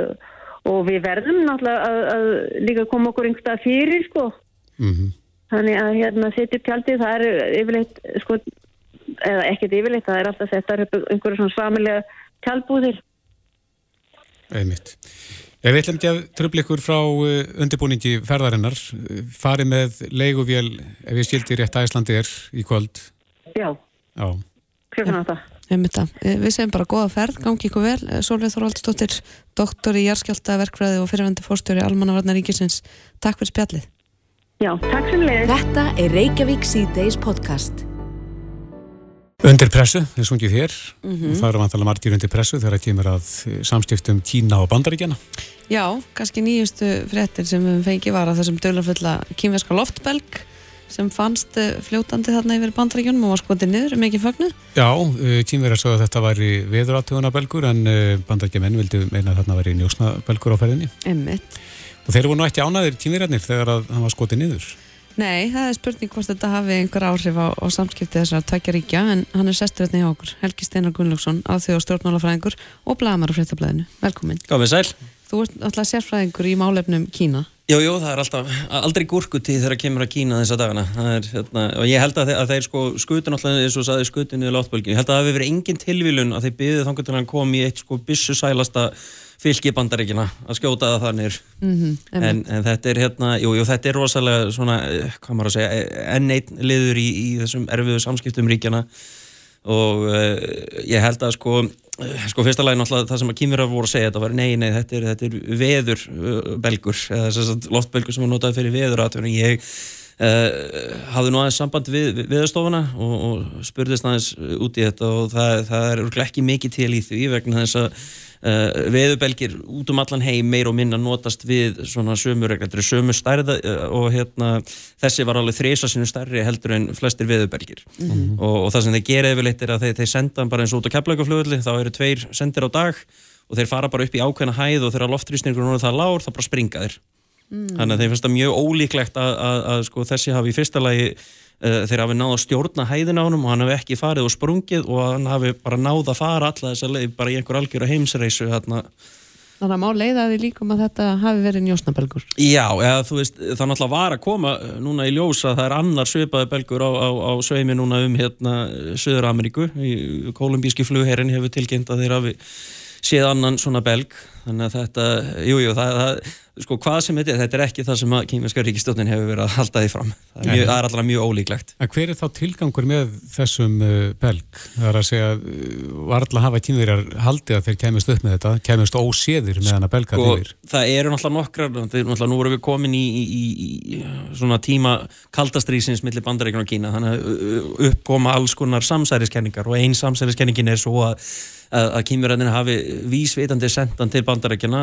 og við verðum náttúrulega að, að líka koma okkur einhverstað fyrir, sko. Mm -hmm. Þannig að hérna setja upp tjaldið, það er yfirleitt, sko, eða ekkert yfirleitt, það er alltaf þetta upp einhverju svona svamilega tjaldbúðir. Einmitt. Ef við ætlum ekki að tröfla ykkur frá uh, undirbúningi ferðarinnar, farið með leiguvél, ef ég skildi rétt að Íslandi er í kvöld. Já. Já klukkan átta. Eh, við segjum bara goða ferð, gangi ykkur vel. Eh, Sólveig Þorvaldsdóttir, doktor í Járskjálta verkfræði og fyrirvendu fórstjóri Almannavarnar Ríkisins. Takk fyrir spjallið. Já, takk sem leiðis. Þetta er Reykjavík C-Days podcast. Undir pressu, við sungið hér mm -hmm. og það eru vantalega margir undir pressu þegar það kemur að eh, samstiftum Kína og Bandaríkjana. Já, kannski nýjustu fréttir sem við fengið var að þessum dölarfulla kínverska loftbelg sem fannst eh, fljótandi þarna yfir bandaríkjunum og var skotið niður, mikið fögnu? Já, eh, kýmverðar svo að þetta væri veðuratögunabelgur en bandaríkjumenn vildi meina að þarna væri njósnabelgur á ferðinni. Emmitt. Og þeir voru nú ekki ánaðir kýmverðarnir þegar hann var skotið niður? Nei, það er spurning hvort þetta hafi einhver áhrif á, á samskipti þessar tækja ríkja en hann er sestur hérna hjá okkur, Helgi Steinar Gunnlaugsson, aðþjóð stjórnmálafræðingur og blamar á fréttablaðinu. Velkomin. Gámið sæl. Þú ert alltaf sérfræðingur í málefnum Kína. Jú, jú, það er alltaf, aldrei gúrkutíð þegar kemur að Kína þessa dagana. Er, hérna, og ég held að þeir, að þeir sko skutin alltaf eins og saði skutin í látbölginu, ég held að það hefur verið engin tilvílun að þeir byggði þannig að hann kom í eitt sko bissu sælasta fylgi bandaríkina að skjóta það þannig mm -hmm, en, en þetta er hérna, jú, jú, þetta er rosalega svona, hvað maður að segja enn einn liður í, í þessum erfiðu samskiptum ríkjana og uh, ég held að sko sko fyrsta lagi náttúrulega það sem að kýmur að voru að segja þetta var nei, nei, þetta er, þetta er veðurbelgur eða þess að loftbelgur sem er notað fyrir veðuratöfning ég uh, hafði nú aðeins samband við veðurstofuna og, og spurðist aðeins út í þetta og það, það er ekki mikið til í því vegna þess að Uh, veðubelgir út um allan heim meir og minna notast við svona sömur sömu stærða uh, og hérna þessi var alveg þreysa sinu stærri heldur en flestir veðubelgir mm -hmm. og, og það sem þeir gera yfirleitt er að þeir, þeir senda bara eins út á keflaugaflöðli þá eru tveir sendir á dag og þeir fara bara upp í ákveðna hæð og þegar loftrýsningur er það lágur þá bara springa þeir mm. þannig að þeir finnst það mjög ólíklegt að, að, að sko, þessi hafi í fyrsta lagi Eh, þeir hafi náða að stjórna hæðin á hann og hann hafi ekki farið og sprungið og hann hafi bara náða að fara alla þess að leið bara í einhver algjör heimsreisu hérna. Þannig að má leiða því líkum að þetta hafi verið njósnabelgur Já, eða, veist, það náttúrulega var að koma núna í ljósa það er annar svipaði belgur á, á, á sveimi núna um hérna Söður Ameríku, kolumbíski flugherrin hefur tilkynnt að þeir hafi séð annan svona belg þannig að þetta, jújú, jú, það, það sko hvað sem þetta er, þetta er ekki það sem að kýminska ríkistjónin hefur verið að halda því fram það er, mjög, það er alltaf mjög ólíklegt að Hver er þá tilgangur með þessum uh, belg? Það er að segja uh, var alltaf að hafa kýmverjar haldið að þeir kemist upp með þetta, kemist óséðir með hana belgar sko, yfir? Það eru náttúrulega nokkrar náttúrulega nú erum við komin í, í, í, í svona tíma kaldastrýsins millir bandaríkjum og Kína, þannig að uh, uppkoma alls konar samsæriskenningar og einn samsæriskenningin er svo að að kýmverðin hafi vísvitandi sendan til bandarækjana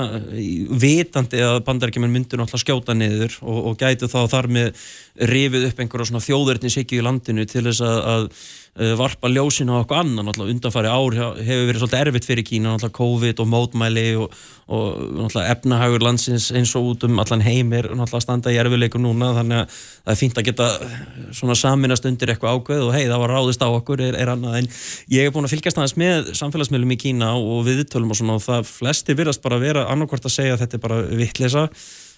vitandi að bandarækjumenn myndur náttúrulega skjóta niður og, og gætu þá þar með rifið upp einhverja svona þjóðverðninsykju í landinu til þess að, að varpa ljósinu á okkur annan undanfari ár hefur verið svolítið erfitt fyrir Kína COVID og mótmæli og, og efnahagur landsins eins og út um allan heim er náttúrulega að standa í erfileikum núna þannig að það er fínt að geta svona saminast undir eitthvað ákveð og hei það var ráðist á okkur er, er annað. En ég hef búin að fylgjast aðeins með samfélagsmiðlum í Kína og viðtölum og svona og það flestir virðast bara vera annarkvært að segja að þetta er bara vittlisa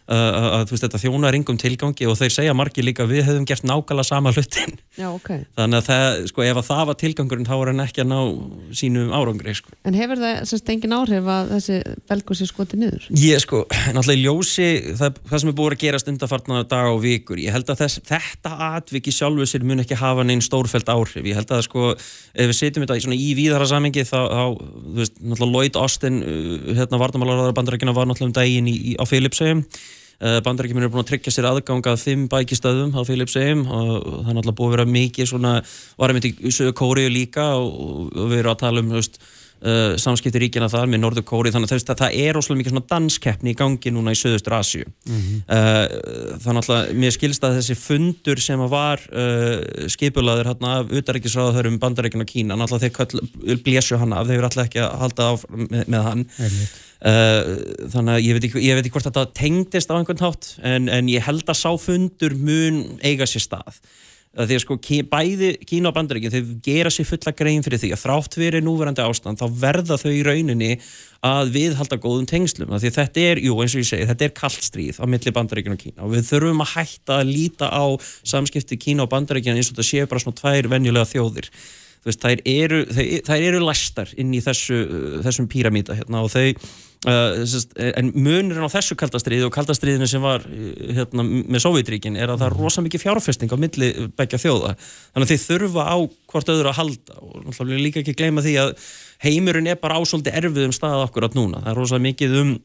að veist, þetta þjóna er yngum tilgangi og þeir segja margir líka við hefum gert nákvæmlega sama hlutin Já, okay. þannig að það, sko, ef að það var tilgangurinn þá er hann ekki að ná sínum árangri sko. En hefur það semst engin áhrif að þessi belgur sé skoti niður? Ég sko, náttúrulega í ljósi það, það sem er búið að gerast undarfartna dag og vikur, ég held að þess, þetta atviki sjálfu sér mun ekki hafa neinn stórfælt áhrif, ég held að sko ef við setjum þetta í, í víðara samengi þá, þá veist, náttúrulega Lloyd Austin uh, hérna á Eh, Bandarækjuminn er búin að tryggja sér aðgangað fimm bækistöðum á Philipsheim og það er náttúrulega búið að vera mikið svona, varum við í Söðu Kóriu líka og, og við erum að tala um veist, uh, samskipti ríkina þar með Norður Kóri þannig að það, það er óslulega mikið svona danskeppni í gangi núna í Söðustur Asju mm -hmm. uh, þannig að mér skilst að þessi fundur sem var uh, skipulaður hérna af utaríkisráðurum Bandarækjum og Kína, náttúrulega þeir blésu hann af, þeir eru alltaf ekki að halda á með, með hann þannig að ég veit ekki, ég veit ekki hvort þetta tengdist á einhvern hátt en, en ég held að sáfundur mun eiga sér stað. Því að sko bæði Kína og Bandaríkin þau gera sér fulla grein fyrir því að þrátt fyrir núverandi ástand þá verða þau í rauninni að viðhalda góðum tengslum. Því að þetta er, jú eins og ég segi, þetta er kallstríð á milli Bandaríkin og Kína. Og við þurfum að hætta að líta á samskipti Kína og Bandaríkin eins og þetta séu bara svona tvær venjulega þjóðir. Veist, þær eru, eru lastar inn í þessu, þessum píramíta hérna, og þau en munurinn á þessu kaldastriði og kaldastriðinu sem var hérna, með Sovjetríkin er að það er rosa mikið fjárfesting á milli begja þjóða. Þannig að þeir þurfa á hvort öðru að halda og líka ekki gleyma því að heimurinn er bara ásóldi erfið um stað okkur átt núna, það er rosa mikið um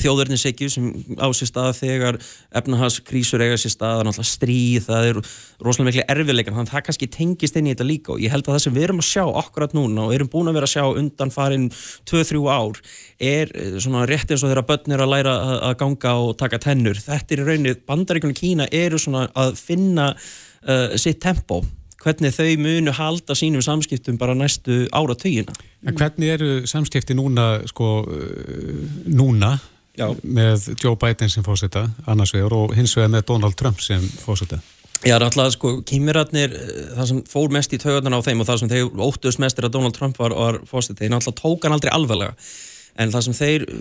þjóðverðninsegju sem á sér stað þegar efnahagskrísur eiga sér stað, náttúrulega stríð, það er rosalega miklu erfiðleikan, þannig að það kannski tengist inn í þetta líka og ég held að það sem við erum að sjá akkurat núna og erum búin að vera að sjá undan farin 2-3 ár er eh, svona rétt eins og þeirra börn er að læra að ganga og taka tennur, þetta er í rauninni, bandaríkunum Kína eru svona að finna uh, sitt tempo hvernig þau munu halda sínum samskiptum bara næstu ára tögina. En hvernig eru samskipti núna, sko, uh, núna Já. með Joe Biden sem fósita annars vegar og hins vegar með Donald Trump sem fósita Já, náttúrulega sko, kýmiratnir eh, það sem fór mest í töðunan á þeim og það sem þeir óttust mest er að Donald Trump var, var fósita, þeir náttúrulega tók hann aldrei alveglega en það sem þeir uh,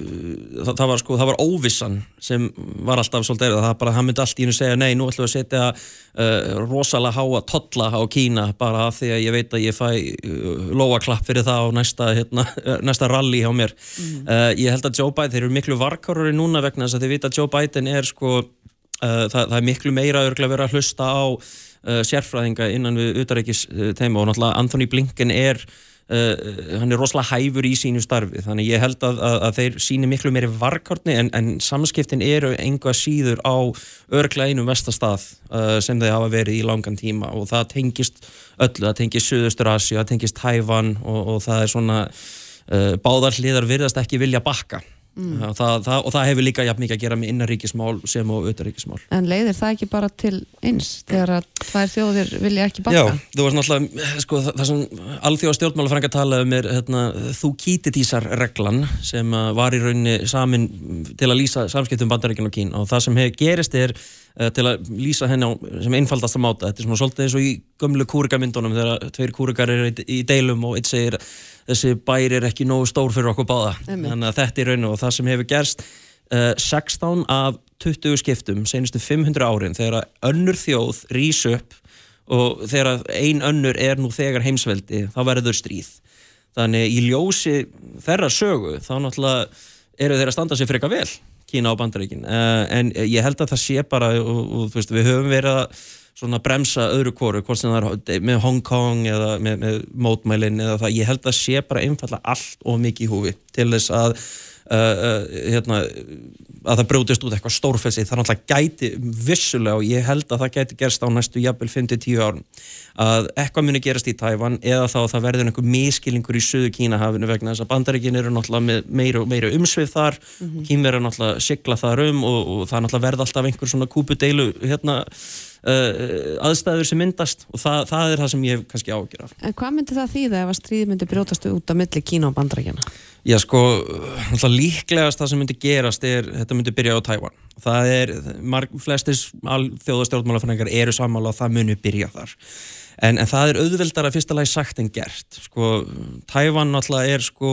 það, það, var, sko, það var óvissan sem var alltaf svolítið erið, það bara, hann myndi allt í hennu segja nei, nú ætlum við að setja uh, rosalega háa totla á Kína bara af því að ég veit að ég fæ uh, loaklapp fyrir það á næsta, hérna, (laughs) næsta rally hjá mér mm. uh, ég held að Joe Biden, þeir eru miklu varkarori núna vegna þess að þeir vita að Joe Biden er sko, uh, það, það er miklu meira að vera að hlusta á uh, sérfræðinga innan við utarækis teima og náttúrulega Anthony Blinken er Uh, hann er rosalega hæfur í sínu starfi þannig ég held að, að, að þeir síni miklu meiri varkarni en, en samskiptin eru einhvað síður á örgla einum vestastað uh, sem þeir hafa verið í langan tíma og það tengist öllu, það tengist Suðustur Asi, það tengist Tæfan og, og það er svona uh, báðarliðar virðast ekki vilja bakka Mm. Það, það, og það hefur líka jafn mikið að gera með innaríkismál sem og auðaríkismál En leiðir það ekki bara til eins þegar að tvær þjóðir vilja ekki baka? Já, þú veist náttúrulega sko, það sem alþjóða stjórnmálafrænga talaði um er hérna, þú kýtitísar reglan sem var í rauninni samin til að lýsa samskiptum bandaríkinn og kín og það sem hefur gerist er uh, til að lýsa henni á sem einfaldast að máta, þetta er svona svolítið eins og í gömlu kúrikamyndunum þegar tveir kúrikar eru í deilum og eitt segir þessi bæri er ekki nógu stór fyrir okkur báða. Þannig að þetta er raun og það sem hefur gerst uh, 16 af 20 skiptum senustu 500 árin þegar önnur þjóð rýs upp og þegar ein önnur er nú þegar heimsveldi þá verður stríð. Þannig í ljósi þeirra sögu þá náttúrulega eru þeirra að standa sér eitthvað vel Kína á bandaríkin. Uh, en ég held að það sé bara og, og veist, við höfum verið að svona bremsa öðru kóru, hvort sem það er með Hong Kong eða með, með mótmælin eða það, ég held að sé bara einfalla allt og mikið í húfi til þess að uh, uh, hérna, að það brútist út eitthvað stórfessi, það náttúrulega gæti vissulega og ég held að það gæti gerst á næstu jafnvel 5-10 árun að eitthvað muni gerast í Tæfan eða þá að það verður einhver miskilingur í söðu Kínahafinu vegna þess að bandaríkin eru náttúrulega með meira, meira umsvið þar. Mm -hmm. Kínverður náttúrulega sigla þar um og, og það náttúrulega verða alltaf einhver svona kúpudeilu hérna Uh, aðstæður sem myndast og það, það er það sem ég hef kannski ágjör af. En hvað myndi það þýða ef að stríði myndi brjótast út á milli Kína og bandrækjana? Já sko, líklegast það sem myndi gerast er, þetta myndi byrja á Tævan það er, marg, flestis þjóðastjórnmálafræðingar eru sammála og það muni byrja þar. En, en það er auðveldar að fyrsta lagi sagt en gert. Sko, Tævan náttúrulega er sko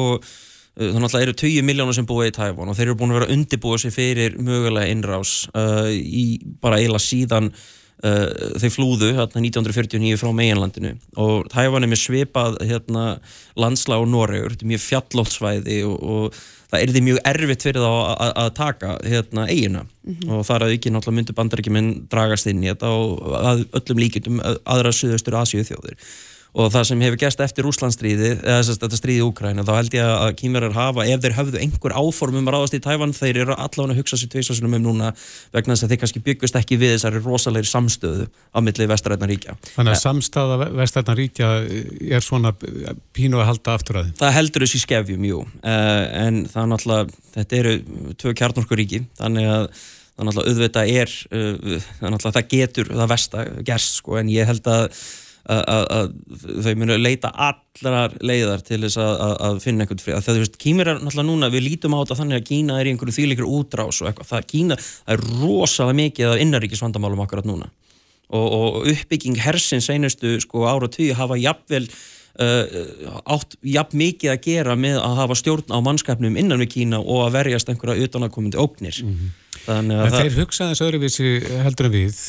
þannig að það eru 20 miljónur sem búið í Tævan og þeir eru búin að vera undirbúið sér fyrir mögulega innrás uh, í bara eila síðan Uh, þau flúðu hérna 1949 frá meginlandinu og Tævan er með svipað hérna, landsla á Noregur, þetta er mjög fjallótsvæði og, og það er því mjög erfitt fyrir þá að taka hérna, eigina mm -hmm. og þar að ekki náttúrulega myndu bandarækjuminn dragast inn í þetta og að öllum líkindum aðra söðustur Asíu þjóðir og það sem hefur gæst eftir Úslandstríði eða þess að þetta stríði Úkræna þá held ég að kýmverðar hafa, ef þeir hafðu einhver áformum að ráðast í Tævan, þeir eru allavega að hugsa sér tviðsásunum um núna vegna þess að þeir kannski byggust ekki við þessari rosalegri samstöðu á milli vestarætna ríkja. Þannig að samstöða vestarætna ríkja er svona pínu að halda aftur að þið? Það heldur þessi skefjum, jú, uh, en það er náttúrulega, þetta eru tvö kjarnorkuríki, þannig að þau munu leita allar leiðar til þess að finna einhvern frið. Það, þú veist, Kímir er náttúrulega núna, við lítum á þetta þannig að Kína er í einhverju þýlikir útrás og eitthvað. Það, Kína, það er rosalega mikið af innaríkisvandamálum akkurat núna og, og uppbygging hersins einustu sko ára tíu hafa jafnvel Uh, átt jafn mikið að gera með að hafa stjórn á mannskapnum innan við Kína og að verjast einhverja utanakomandi ógnir mm -hmm. Þannig að þeir hugsaðins öðruvísi heldur en við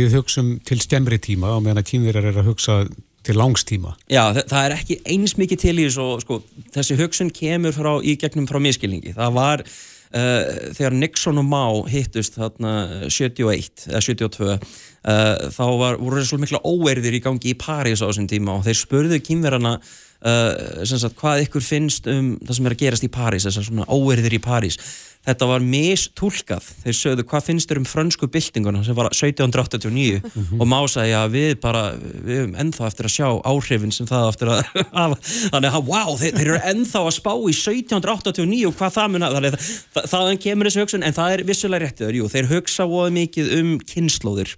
við hugsum til stemmri tíma og meðan að kínverjar er að hugsa til langstíma. Já, það, það er ekki eins mikið til í þessu, sko, þessi hugsun kemur frá, í gegnum frá miskilningi það var Uh, þegar Nixon og Mao hittust þarna 71 eða 72 Uh, þá var, voru svolítið mikla óerðir í gangi í París á þessum tíma og þeir spurðu kýmverana uh, sagt, hvað ykkur finnst um það sem er að gerast í París, þessar svona óerðir í París. Þetta var mistúlkað. Þeir sögðu hvað finnst þér um frönsku byltinguna sem var 1789 mm -hmm. og má sagði að við bara við hefum ennþá eftir að sjá áhrifin sem það eftir að (laughs) þannig að wow, þeir, þeir eru ennþá að spá í 1789 og hvað það mun að þannig að þaðan kemur þessu hugsun en það er vissulega réttið, jú, þeir hugsa óð mikið um kynnslóðir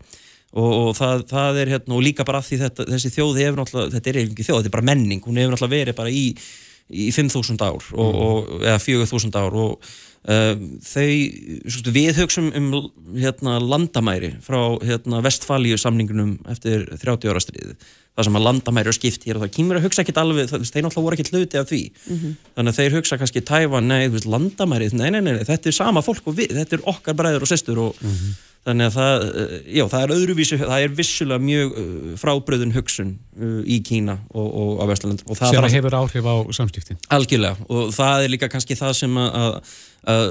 og, og það, það er hérna og líka bara því þetta, þessi þjóð hefur náttúrulega, þetta er ekki þjóð, þetta er bara menning, hún hefur náttúrulega verið bara í, í 5.000 ár og, mm. og, eða 4.000 ár og uh, þau, við högstum um hérna landamæri frá hérna vestfalíu samningunum eftir 30 ára stríði það sem að landamæri er skipt hér og það kýmur að hugsa ekki alveg, það, þeir náttúrulega voru ekki hluti af því mm -hmm. þannig að þeir hugsa kannski Tævan, nei, landamæri, nei, nei, nei, þetta er sama fólk og við, þetta er okkar bræður og sestur og mm -hmm þannig að það, eh, já, það er öðruvísi það er vissulega mjög uh, frábröðun hugsun uh, í Kína og, og á Vestland og sem að hefur áhrif á samskiptin. Algjörlega. Og það er líka kannski það sem að, að, að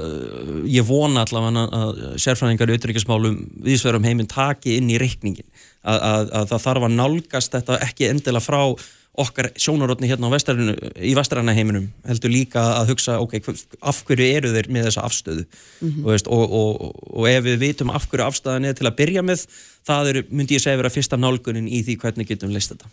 ég vona allavega að sérfræðingar í auðvitaðriksmálum viðsverðum heiminn taki inn í reikningin að það þarf að nálgast þetta ekki endilega frá okkar sjónarotni hérna vestarinu, í vestaranna heiminum heldur líka að hugsa ok, af hverju eru þeir með þessa afstöðu? Mm -hmm. og, og, og, og ef við vitum af hverju afstæðan er til að byrja með það er, myndi ég segja vera fyrsta nálgunin í því hvernig getum við leist þetta.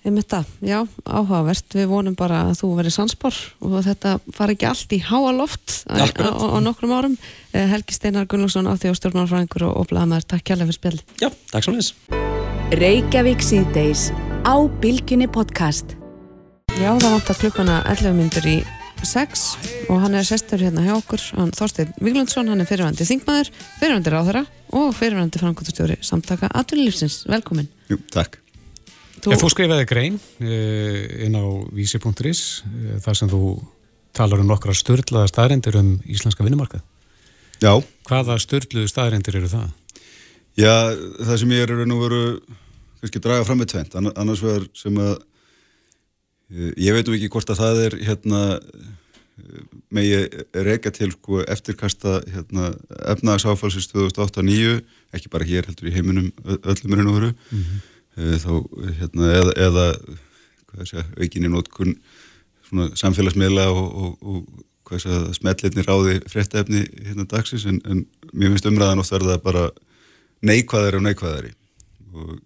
Ég myndi það, já, áhugavert. Við vonum bara að þú verið sanspor og þetta far ekki allt í háa loft á, á, á nokkrum árum. Eh, Helgi Steinar Gunnlússon á því á stjórnmálfræðingur og Blaðmæður, takk kjærlega fyrir spjall Já, takk svo mjög Reykjavík síðdeis á Bilginni podcast. Já, það vantar klukkuna 11 myndur í 6 og hann er sestur hérna hjá okkur, hann Þorstein Viglundsson, hann er fyrirvændi þingmaður, fyrirvændi ráðherra og fyrirvændi framkvæmstjóri samtaka Aturlífsins. Velkomin. Jú, takk. Þú, þú skrifaði grein uh, inn á vísi.is uh, þar sem þú talar um nokkra störlaða staðrindir um íslenska vinnumarkað. Já. Hvaða störluðu staðrindir eru það? Já, það sem ég er nú veru kannski draga fram með tvent, annars vegar sem að eh, ég veitum ekki hvort að það er hérna með ég reyka til sko, eftirkasta hérna, efnagsáfalsins 2008-2009 ekki bara hér heldur í heiminum öllum er veru mm -hmm. þá hérna eða, eða aukinni nótkunn samfélagsmiðla og, og, og smetleitni ráði fréttefni hérna dagsins en, en mér finnst umræðan oft verða bara neikvæðari og neikvæðari. Og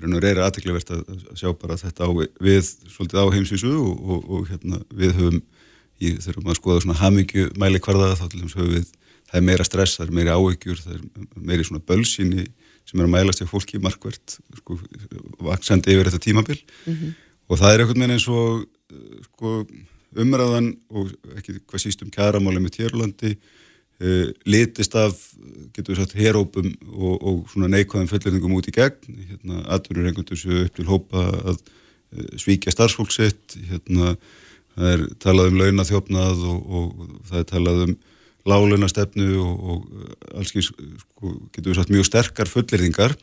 það er aðteglivert að, sjá bara þetta á, við svolítið á heimsvísu og, og, og hérna, við höfum í, þurfum að skoða svona hamingju mæli hverða þá til þess að við, það er meira stress, það er meira áhyggjur, það er meiri svona bölsýni sem er að mælast í fólki markvert sko, vaksandi yfir þetta tímabil mm -hmm. og það er einhvern veginn eins og sko, umræðan og ekki hvað síst um kæramáli með Tjörlandi litist af, getur við sagt, herópum og, og svona neikvæðum fullerningum út í gegn, hérna, einhvern veginn upp til hópa að uh, svíkja starfsfólksitt, hérna, það er talað um launathjófnað og, og það er talað um lálunastefnu og, og alls sko, getur við sagt mjög sterkar fulleringar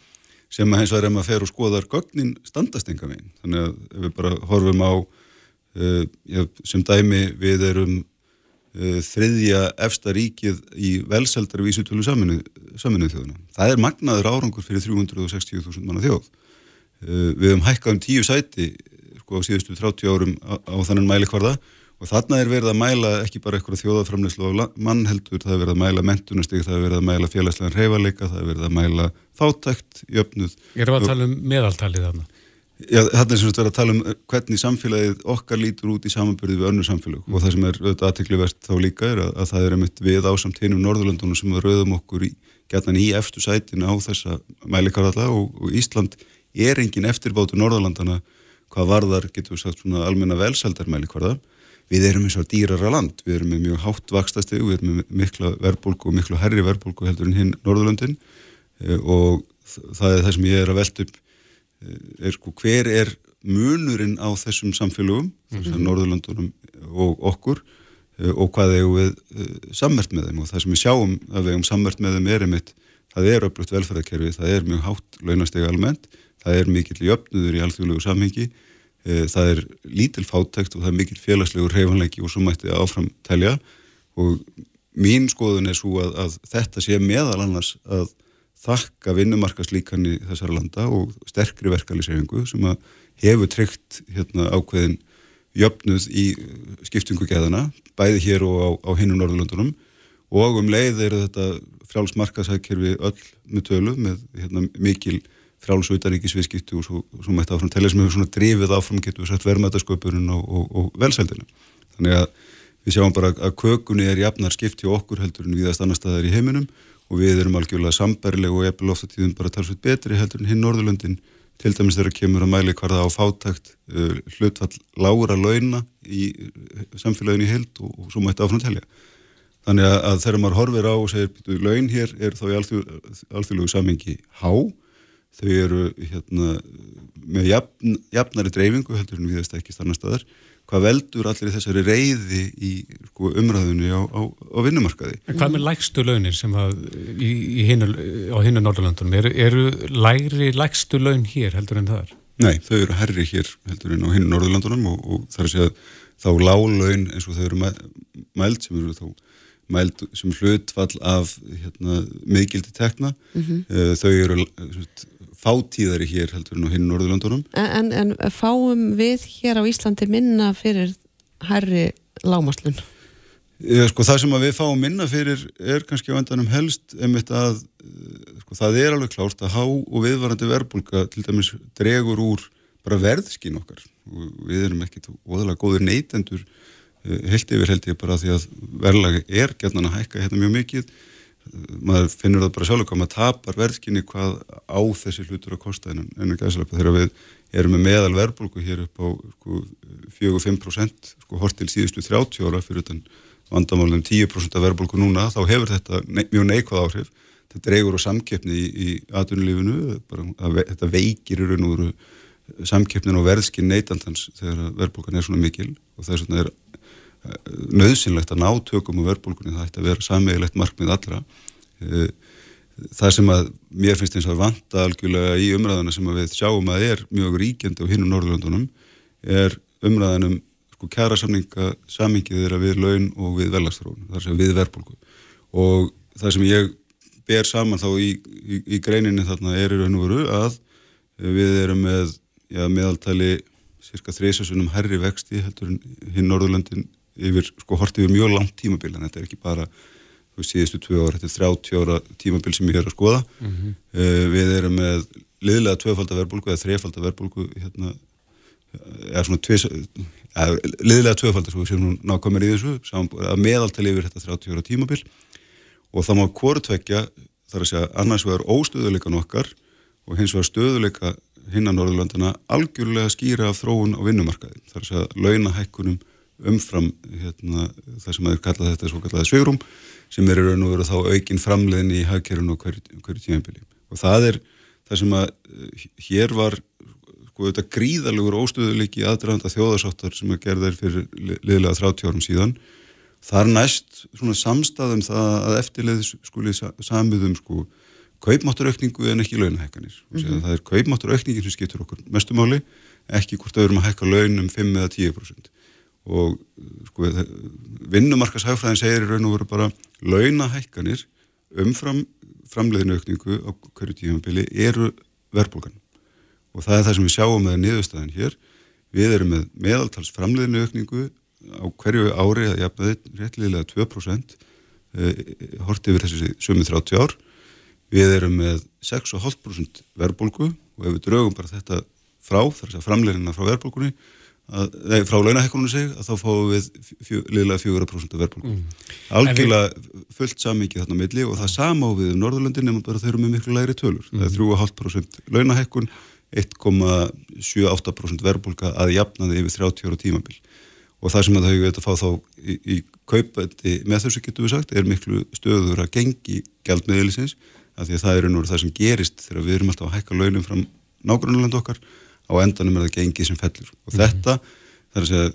sem að hens vegar ef maður fer og skoðar gögnin standast enga meginn. Þannig að ef við bara horfum á uh, já, sem dæmi við erum þriðja efsta ríkið í velseldarvísutölu saminuð þjóðuna. Það er magnaður árangur fyrir 360.000 manna þjóð. Uh, við hefum hækkað um tíu sæti sko, á síðustu 30 árum á, á þannan mælikvarða og þarna er verið að mæla ekki bara eitthvað þjóðaframleyslu á mannheldur, það er verið að mæla mentunastig, það er verið að mæla félagslegan reyfaleika, það er verið að mæla þáttækt, jöfnuð. Erum við að tala um meðaltalið þarna? Þetta er sem sagt verið að tala um eh, hvernig samfélagið okkar lítur út í samanbyrði við önnu samfélag mm. og það sem er auðvitað aðteklivert þá líka er að, að það er einmitt við ásamt hinnum Norðurlandunum sem við rauðum okkur í, gætnan í eftir sætina á þessa mælikaralla og, og Ísland er engin eftirbátu Norðurlandana hvað varðar, getur við sagt, svona almenna velseldarmælikvarða. Við erum eins og dýrara land, við erum með mjög hátt vakstastegu, við erum með mikla verbulgu og miklu herri verbulgu heldur en hinn Norðurlandin eh, og það er það sem ég er að velta upp er sko hver er munurinn á þessum samfélögum, mm -hmm. Norðurlandunum og okkur og hvað eigum við sammert með þeim og það sem við sjáum að við eigum sammert með þeim er einmitt, það er öflugt velferðarkerfi, það er mjög hátt launastega almennt, það er mikill jöfnudur í alþjóðlegu samhengi, það er lítil fátækt og það er mikill félagslegur reyfanleiki og svo mætti áfram telja og mín skoðun er svo að, að þetta sé meðal annars að þakka vinnumarkaslíkan í þessar landa og sterkri verkeflisefingu sem að hefur tryggt hérna, ákveðin jöfnuð í skiptingu geðana, bæði hér og á, á hinn og Norðurlandunum og um leið er þetta frjálsmarkasækjörfi öll með tölu með hérna, mikil frjálsauðaríkisviðskiptu og svo, svo mætti áfram telja sem hefur svona drifið áfram getur við sett vermaðasköpurinn og, og, og velsældina. Þannig að við sjáum bara að kökunni er jafnar skipt hjá okkur heldur en viðast annar staðar í heiminum og við erum algjörlega sambærlega og eppil ofta tíðum bara talsveit betri heldur en hinn Norðurlöndin. Til dæmis þegar kemur að mæli hvarða á fátækt uh, hlutfall lágra launa í samfélaginu í held og, og svo mætti áfram telja. Þannig að, að þegar maður horfir á og segir byrju laun hér er þá í alþjóðlegu samengi há, þau eru hérna með jafn, jafnari dreifingu heldur en viðast ekki stannar staðar hvað veldur allir þessari reyði í sko, umræðunni á, á, á vinnumarkaði. En hvað með lægstu launir sem að í, í hinu, á hinnu Norðurlandunum, eru, eru lægri lægstu laun hér heldur en það er? Nei, þau eru herri hér heldur en á hinnu Norðurlandunum og, og það er að segja þá lálaun eins og þau eru mæld sem eru þá mæld sem hlutfall af hérna, miðgildi tekna, mm -hmm. þau eru fátíðari hér heldur en á hinn Norðurlandunum. En, en fáum við hér á Íslandi minna fyrir herri lámaslun? Sko, það sem við fáum minna fyrir er kannski á endanum helst einmitt að sko, það er alveg klárt að há og viðvarandi verbulga til dæmis dregur úr bara verðskinn okkar og við erum ekkit óðalega góðir neytendur eh, heilt yfir held ég bara því að verðlagi er gætnan að hækka hérna mjög mikið maður finnur það bara sjálf hvað maður tapar verðskinni hvað á þessi hlutur að kosta en ennum gæðslega þegar við erum með meðal verðbólku hér upp á sko, 4-5% sko, hort til síðustu 30 ára fyrir utan vandamálum 10% af verðbólku núna þá hefur þetta ne mjög neikvæð áhrif. Þetta dreigur á samkeppni í, í aðunulífinu, þetta veikir í raun og veru samkeppnin og verðskinn neytandans þegar verðbólkan er svona mikil og það er svona er nöðsynlegt að ná tökum og verðbólkunni það ætti að vera sammeigilegt markmið allra. Eh, það sem að mér finnst eins og vanta algjörlega í umræðana sem við sjáum að er mjög ríkjandi á hinnum Norðurlandunum er umræðanum sko kærasamninga samingið þeirra við laun og við velastrónu, þar sem við verðbólku og það sem ég ber saman þá í, í, í greininni þarna er í raun og veru að við erum með já, meðaltali cirka þreysasunum herri vexti heldur hinn Norðurlandin yfir, sko, hort yfir mjög langt tímabil en þetta er ekki bara síðustu tvö ára, þetta er 30 ára tímabil sem ég er að skoða. Mm -hmm. uh, við erum með liðlega tvöfaldaverbulgu eða þrefaldaverbulgu hérna, eða svona tvis, eða, liðlega tvöfaldar svo sem hún nákvæmur í þessu að meðaltali yfir þetta 30 ára tímabil. Og það má hvortvekja þar að segja annars vegar óstöðuleikan okkar og hins vegar stöðuleika hinnan Norðurlandana algjörlega skýra af þróun á vinnumarkaði. Þar að segja launahækkunum umfram hérna, það sem aður kalla þetta svo kallaði svigrum sem er raun og veru þá aukin framleiðin í hagkerun og hverju, hverju tímanbili og það er það sem að eh, hér var sko þetta gríðalegur óstöðuleiki aðdraðanda þjóðarsáttar sem að gerða þér fyrir liðlega 30 árum síðan. Þar næst svona samstæðum það að eftirleið skuli samiðum sko kaupmátturaukningu en ekki launahekkanir mm -hmm. það er kaupmátturaukningin sem skiptur okkur mestumáli ekki hvort að við erum að hekka laun um 5 eða 10% og sko, vinnumarkashagfræðin segir í raun og veru bara launahækkanir umfram framleiðinu aukningu á hverju tífambili eru verðbólgan. Og það er það sem við sjáum með niðurstaðin hér. Við erum með meðaltals framleiðinu aukningu á hverju ári að jafna þetta réttliðilega 2% eh, hort yfir þessi sömu 30 ár. Við erum með 6,5% verðbólgu og ef við draugum bara þetta frá þar að framleiðina frá verðbólgunni Nei, frá launahekkunum sig að þá fáum við fjö, liðlega 4% verðbólku. Mm. Algjörlega fullt sammikið þarna milli og það samá við um Norðurlöndin nema bara þeir eru með miklu læri tölur. Mm. Það er 3,5% launahekkun, 1,78% verðbólka að jafnaði yfir 30 ára tímabil. Og það sem að þau veit að fá þá í, í kaupandi með þessu getur við sagt er miklu stöður að gengi gældmiðlisins af því að það er einhverjum það sem gerist þegar við erum alltaf að hækka launum frá nágrunnuland okkar á endanum er það gengið sem fellur og mm. þetta, það er að segja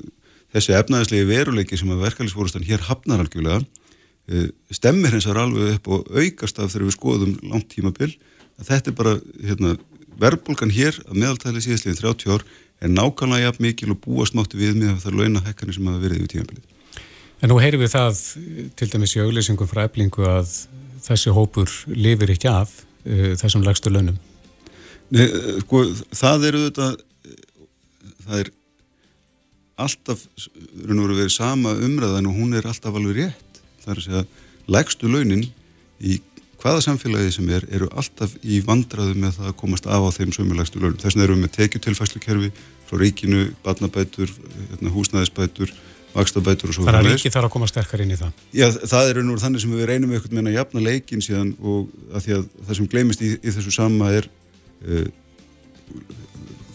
þessi efnaðislegi veruleiki sem að verkefælisfórustan hér hafnar algjörlega uh, stemmir hins vegar alveg upp og aukast af þegar við skoðum langt tímabil að þetta er bara hérna, verðbólgan hér að meðaltæli síðastleginn 30 ár er nákvæmlega jafn mikil og búast máttu við með þar launahekkanir sem hafa verið yfir tímabilið. En nú heyrim við það til dæmis í auglýsingum frá eblingu að þessi hópur lifir ekki af uh, þessum lagstu launum. Sko, það eru þetta, það er alltaf, raun og veru verið sama umræðan og hún er alltaf alveg rétt. Það er að segja, lagstu launin í hvaða samfélagi sem er, eru alltaf í vandraðu með það að komast af á þeim sömulagstu launum. Þess vegna erum við með tekjutilfæslukerfi frá ríkinu, barnabætur, hérna, húsnæðisbætur, vakstabætur og svo Þannig að ríki þarf að koma sterkar inn í það Já, það er einhver þannig sem við reynum eitthvað með að jafna leikin síðan og að því að það sem gleymist í, í þessu sama er uh,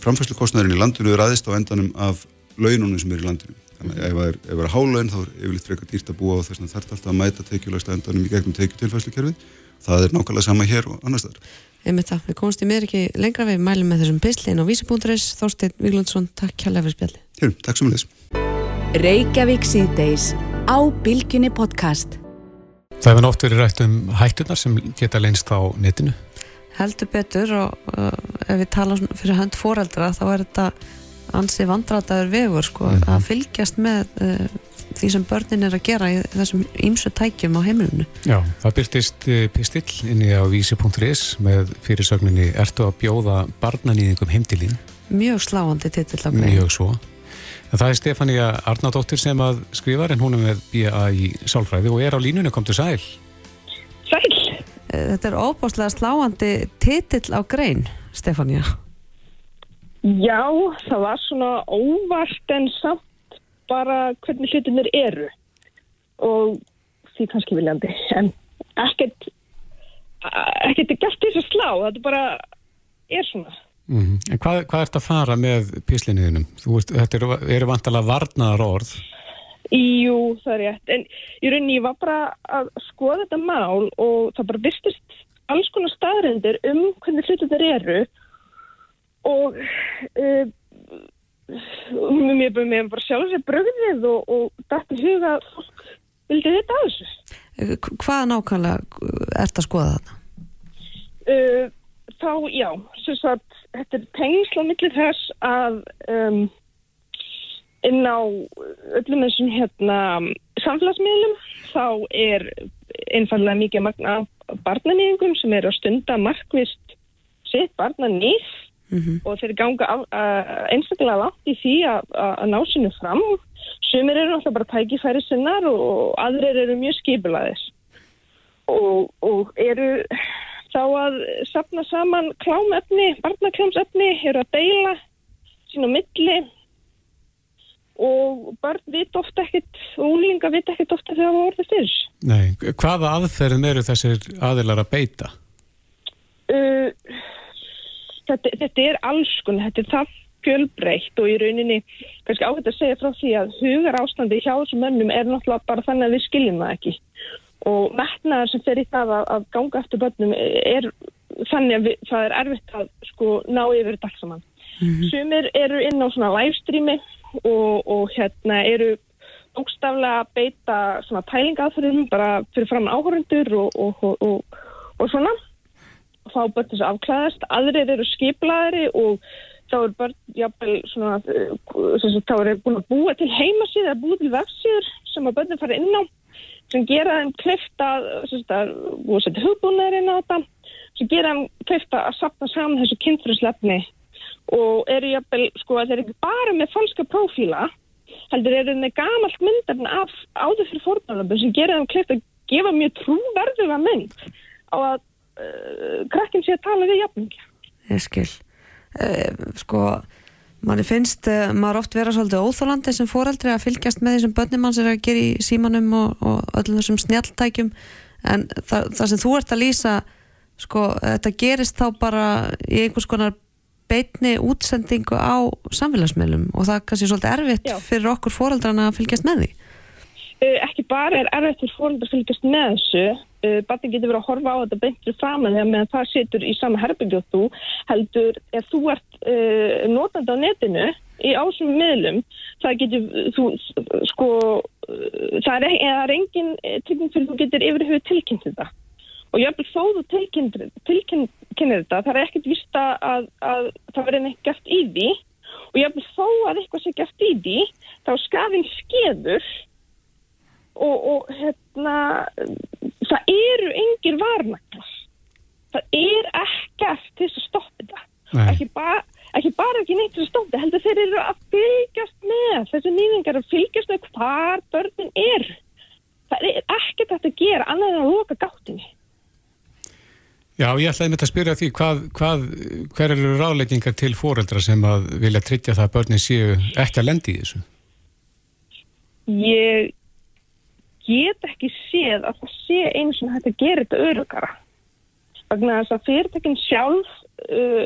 framfæslu kostnæðurinn í landinu er aðeins á endanum af laununum sem er í landinu. Þannig að ef það er, er hálaun þá er yfirleitt frekar dýrt að búa og þess það þarf alltaf að mæta tekjulegsta endanum í gegnum tekjutilfæslukerfið það er nákvæmlega sama hér og annar staðar. Einmitt það, við komumst í mér ekki lengra. Við mælum með þessum pislin og vísibúnduris Þorstein Víglundsson, takk kjærlega fyrir spjalli Hér, takk sem leðis Reykjavík síðdeis á Bilginni podcast. Það hefur nátt verið rætt um hættunar sem geta leynst á netinu. Heldur betur og uh, ef við tala fyrir hönd foreldra þá er þetta ansi vandrataður vegur sko, mm -hmm. að fylgjast með uh, því sem börnin er að gera í þessum ýmsu tækjum á heimilinu. Já, það byrtist uh, pistill inni á vísi.is með fyrirsögninni Ertu að bjóða barnanýðingum heimtilín? Mjög sláandi titill. Mjög svo. En það er Stefania Arnardóttir sem að skrifa en hún er með B.A. í Sálfræði og er á línunni, kom til. Sæl. Eh, þetta er óbáslega sláandi titill á grein, Stefania. Já, það var svona óvart en samt bara hvernig hlutinir eru og því kannski viljandi, en ekkert ekkert er gert þess að slá, þetta bara er svona. Mm -hmm. En hvað, hvað ert að fara með píslinniðinum? Þetta eru er vantalega varnaðar orð. Jú, það er rétt. En í rauninni ég var bara að skoða þetta mál og það bara byrstist alls konar staðrindir um hvernig hlutu þetta eru og uh, mér með bara sjálf sér bröðið og, og dætti huga að fólk vildi þetta að þessu. Hvað nákvæmlega ert að skoða þetta? Uh, þá, já, svo að þetta er tengsla millir þess að um, inn á öllum þessum hérna samfélagsmiðlum þá er einfallega mikið magna barnanýðingum sem eru að stunda markvist sitt barnanýð mm -hmm. og þeir ganga einstaklega langt í því að ná sinu fram. Sumir eru alltaf bara tækifæri sinnar og aðrir eru mjög skipilaðis og, og eru þá að sapna saman klámefni, barnaklámsefni, eru að deila sín á milli og barn vit ofta ekkert, úlinga vit ekkert ofta þegar það voruð styrs. Nei, hvaða aðferðum eru þessir aðilar að beita? Uh, þetta, þetta er alls konar, þetta er það fjölbreytt og í rauninni kannski áhægt að segja frá því að hugar ástandi hjá þessum mönnum er náttúrulega bara þannig að við skiljum það ekki og metnaðar sem fer í það að, að ganga eftir börnum er þannig að við, það er erfitt að sko ná yfir saman. Mm -hmm. Sumir eru inn á svona livestreami og, og hérna eru bókstaflega að beita svona tælingaðfyrir bara fyrir fram áhörundur og, og, og svona þá börn þess að afklæðast. Aðrir eru skiplaðari og þá er börn jáfnvel svona þá er búin að búa til heimasíð eða búa til vefsíður sem að börnum fara inn á sem gera þeim klifta og setja hugbúnaðurinn á þetta sem gera þeim klifta að sapna saman þessu kynfrúslefni og eru jafnvel, sko, þeir eru ekki bara með falska profíla heldur eru með gamalt myndarinn af áður fyrir fórnálöfum sem gera þeim klifta að gefa mjög trúverðuga mynd á að uh, krakkin sé að tala við jafningi. Ég skil. Uh, sko manni finnst uh, maður oft vera svolítið óþólandi sem foreldri að fylgjast með því sem börnum hans er að gera í símanum og, og öllum þessum snjáltækjum en það, það sem þú ert að lýsa sko, þetta gerist þá bara í einhvers konar beitni útsendingu á samfélagsmiðlum og það er kannski svolítið erfitt Já. fyrir okkur foreldrana að fylgjast með því? Uh, Ekki bara er erfitt fyrir foreldra að fylgjast með þessu. Uh, barni getur verið að horfa á þetta beintri fram en þegar meðan það situr í sama herbyggju og þú heldur ef þú ert uh, notandi á netinu í ásum miðlum það getur þú sko það er, er engin trygging fyrir þú getur yfir hug tilkynnt þetta og ég vil þó þú tilkynir, tilkynir þetta það er ekkert vista að, að það verður neitt gert í því. Og ég vil þó að eitthvað sé gert í því þá skafinn skeður og, og hérna það eru engir varnaklar það er ekkert til að stoppa þetta. Ekki, ba ekki bara ekki neitt til að stoppa þetta heldur þeir eru að fylgjast með. Þessi nýðingar að fylgjast með hvar börnin er það er ekkert að gera annað en að loka gáttinni Já, ég ætlaði með þetta að spyrja því hvað, hvað, hver eru ráðleggingar til fóreldra sem að vilja tryggja það að börnin séu ekki að lendi í þessu? Ég get ekki séð að það sé eins og þetta gerir þetta örugara. Þannig að þess að fyrirtekin sjálf uh,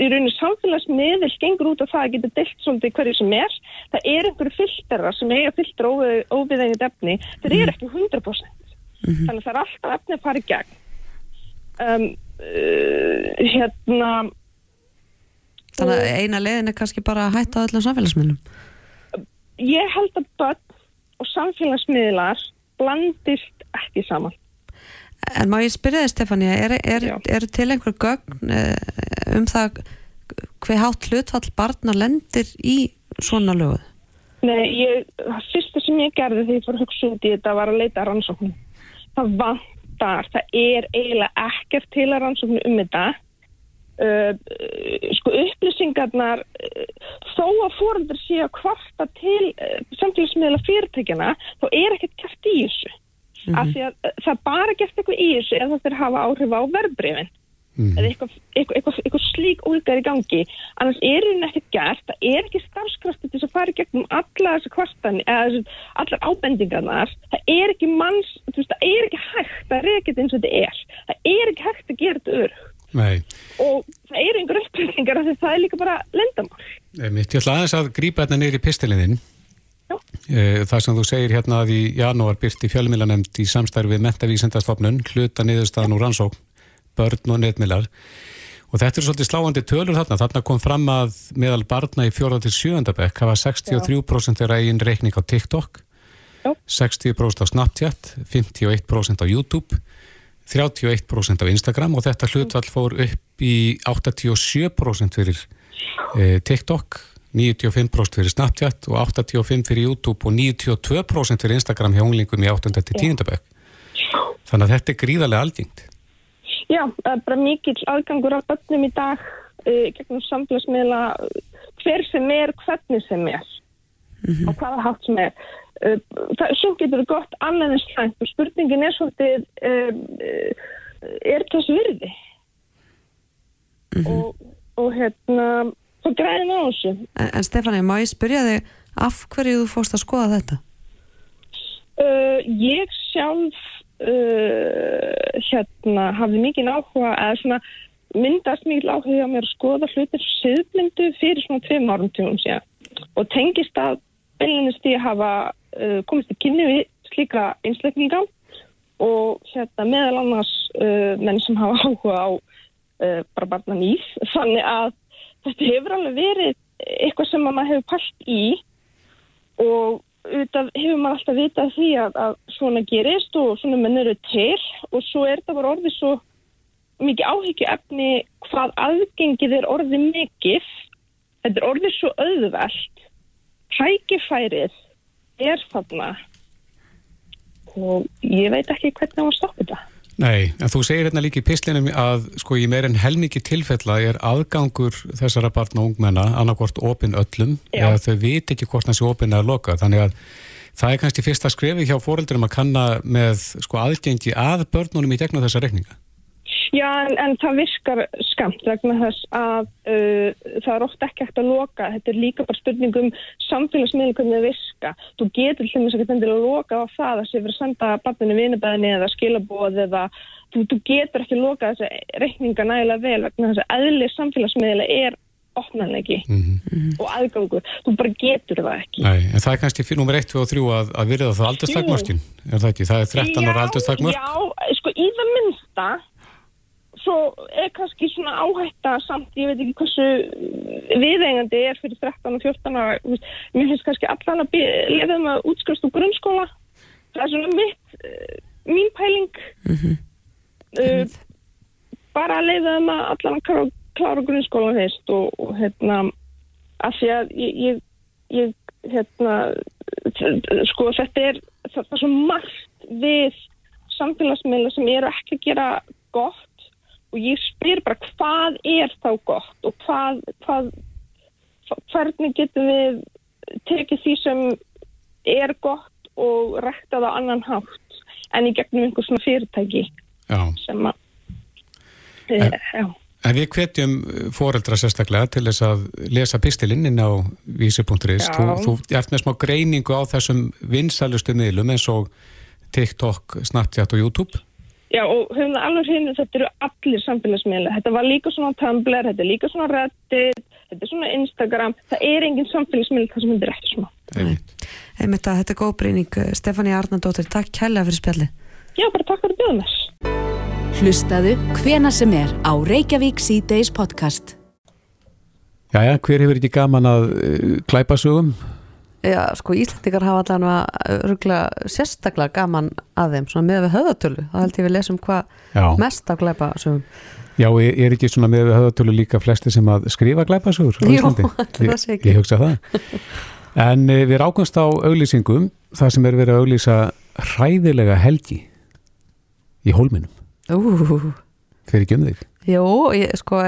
í rauninu samfélagsmiðil gengur út af það að geta deilt svolítið hverju sem er. Það er einhverju fylgdara sem eiga fylgdara óviðegnit efni. Það er ekki 100%. Mm -hmm. Þannig að það er alltaf efni að fara í gegn um, uh, hérna Þannig að eina leiðin er kannski bara að hætta öllum samfélagsmiðlum Ég held að börn og samfélagsmiðlar blandist ekki saman En má ég spyrja þig Stefania, eru er, er til einhver gögn eh, um það hver hátt hlutfall barna lendir í svona löguð? Nei, ég, það fyrsta sem ég gerði þegar ég fór að hugsa út í þetta var að leita rannsókn. Það vant vantar, það er eiginlega ekkert til að rannsóknu um þetta. Uh, sko upplýsingarnar uh, þó að fóröldur sé að kvarta til uh, samfélagsmiðla fyrirtækjana þá er ekkert kæft í þessu. Mm -hmm. af því að uh, það bara gert eitthvað í þessu ef það fyrir að hafa áhrif á verbreyfinn Mm. eða eitthvað, eitthvað, eitthvað, slík úlgar í gangi. Annars er hún ekkert gert. Það er ekki starfskrafti til að fara gegnum alla þessu kvartan eða allar ábendingarnar. Það er ekki manns, veist, það er ekki hægt það er ekkert eins og þetta er. Það er ekki hægt að gera þetta örg og það eru einhver upplýsingar að það er líka bara lendamál Ég ætla aðeins að grípa þetta neyri pistilininn eh, Það sem þú segir hérna að í janúar byrti fjölmilanemnd í samstæru við mentavísendastofnun hluta niðurstaðan úr rannsókn börn og netmilar og þetta er svolítið sláandi tölur þarna þarna kom fram að meðal barna í 4. til 7. bekk hafa 63% þeirra eigin reikning á TikTok Já. 60% á Snapchat 51% á YouTube 31% á Instagram og þetta hlutvall fór upp í 87% fyrir eh, TikTok 95% fyrir Snapchat og 85% fyrir YouTube og 92% fyrir Instagram hjá unglingum í 8. til 10. bekk þannig að þetta er gríðarlega algengt Já, það er bara mikill aðgangur á börnum í dag uh, gegnum samfélagsmiðla hver sem er, hvernig sem er mm -hmm. og hvaða hátt sem er. Uh, það svo getur það gott annað en slæmt og spurningin er svolítið uh, er þessu virði mm -hmm. og, og hérna þá græðum við á þessu. En, en Stefani, má ég spyrja þig af hverju þú fórst að skoða þetta? Ég sjálf uh, hérna hafði mikið áhuga eða svona myndast mikið áhuga á mér að skoða hlutir siðblindu fyrir svona tveim árum tjónum síðan. Og tengist að beilinist ég hafa uh, komist í kynni við slíka einsleikninga og hérna meðal annars uh, menn sem hafa áhuga á uh, bara barna nýð (laughs) þannig að þetta hefur alveg verið eitthvað sem maður hefur pælt í og auðvitað hefur maður alltaf vitað því að, að svona gerist og svona menn eru til og svo er þetta bara orðið svo mikið áhyggju efni hvað aðgengið er orðið mikið. Þetta er orðið svo auðvelt. Hækifærið er þarna. Og ég veit ekki hvernig það var stoppið það Nei, en þú segir hérna líka í pislinum að sko í meirinn helmikið tilfella er aðgangur þessara barna og ungmenna annarkort opinn öllum Já. eða þau veit ekki hvort þessi opinn er lokað þannig að það er kannski fyrsta skrefi hjá fóreldurum að kanna með sko aðgengi að börnunum í gegnum þessa rekninga. Já, en, en það virkar skamt vegna þess að uh, það er ofta ekki hægt að loka. Þetta er líka bara spurningum samfélagsmiðlum hvernig það virka. Þú getur til þess að þetta er loka á það að sé verið að senda barninu vinabæðinni eða skilabóð eða þú, þú getur ekki loka þessi reikninga nægilega vel vegna þess að eðli samfélagsmiðla er opnanleiki mm -hmm. og aðgangur, þú bara getur það ekki Nei, en það er kannski fyrir nummer 1, 2 og 3 að, að virða það aldurstakmörkin er það ekki? Það er 13 ára aldurstakmörk Já, sko í það minnsta svo er kannski svona áhætta samt, ég veit ekki hversu viðengandi er fyrir 13 og 14 ára, mér finnst kannski allan að lefum að útskast úr grunnskóla. Það er svona mitt uh, mín pæling. Mm -hmm. uh, bara að leiða um að allan að klára grunnskóla heist og, og hérna að því að ég, ég, ég hérna sko þetta er það er svo margt við samfélagsmiðla sem eru ekki að gera gott og ég spyr bara hvað er þá gott og hvað, hvað hvernig getum við tekið því sem er gott og rekta það annan hátt en í gegnum einhvers svona fyrirtæki Já. sem að En, en við hvetjum foreldra sérstaklega til þess að lesa pistilinn inn á vísi.is. Þú, þú ert með smá greiningu á þessum vinsalustu miðlum eins og TikTok, Snapchat og YouTube. Já og höfum það alveg hreinu þetta eru allir samfélagsmiðla. Þetta var líka svona Tumblr, þetta er líka svona Reddit, þetta er svona Instagram. Það er engin samfélagsmiðl það sem þetta er eftir smá. Einmitt að þetta er góð breyning. Stefani Arnardóttir, takk kærlega fyrir spjalli. Já, bara takk fyrir bjöðum þess. Hlustaðu hvena sem er á Reykjavík C-Days podcast. Jæja, hver hefur ekki gaman að uh, klæpa sögum? Já, sko Íslandikar hafa allan að ruggla sérstaklega gaman að þeim, svona með við höðatölu. Það held ég við lesum hvað mest af klæpa sögum. Já, er, er ekki svona með við höðatölu líka flesti sem að skrifa klæpa sögur? Jú, (laughs) það sé ekki. Ég hugsa það. En uh, við rákumst á auglýsingum, það sem er verið að auglýsa hræðilega helgi í hólminum. Úúúú. Fyrir ekki um þig? Jú, ég, sko,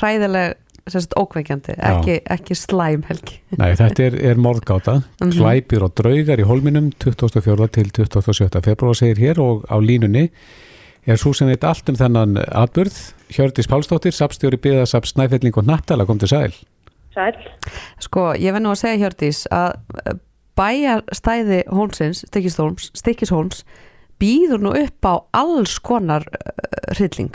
ræðileg, sérst, ókveikjandi, ekki, ekki slæm helgi. Nei, þetta er, er morðgáta, mm -hmm. klæpir og draugar í holminum 24. til 27. februar segir hér og á línunni er svo sem veit allt um þennan atbyrð, Hjördis Pálsdóttir, sapstjóri byggðasaps Snæfelling og Nattala, kom til sæl. Sæl. Sko, ég verð nú að segja Hjördis að bæjarstæði Hólmsins, Stikkishólms, Stikkishólms býður nú upp á alls konar uh, hrylling.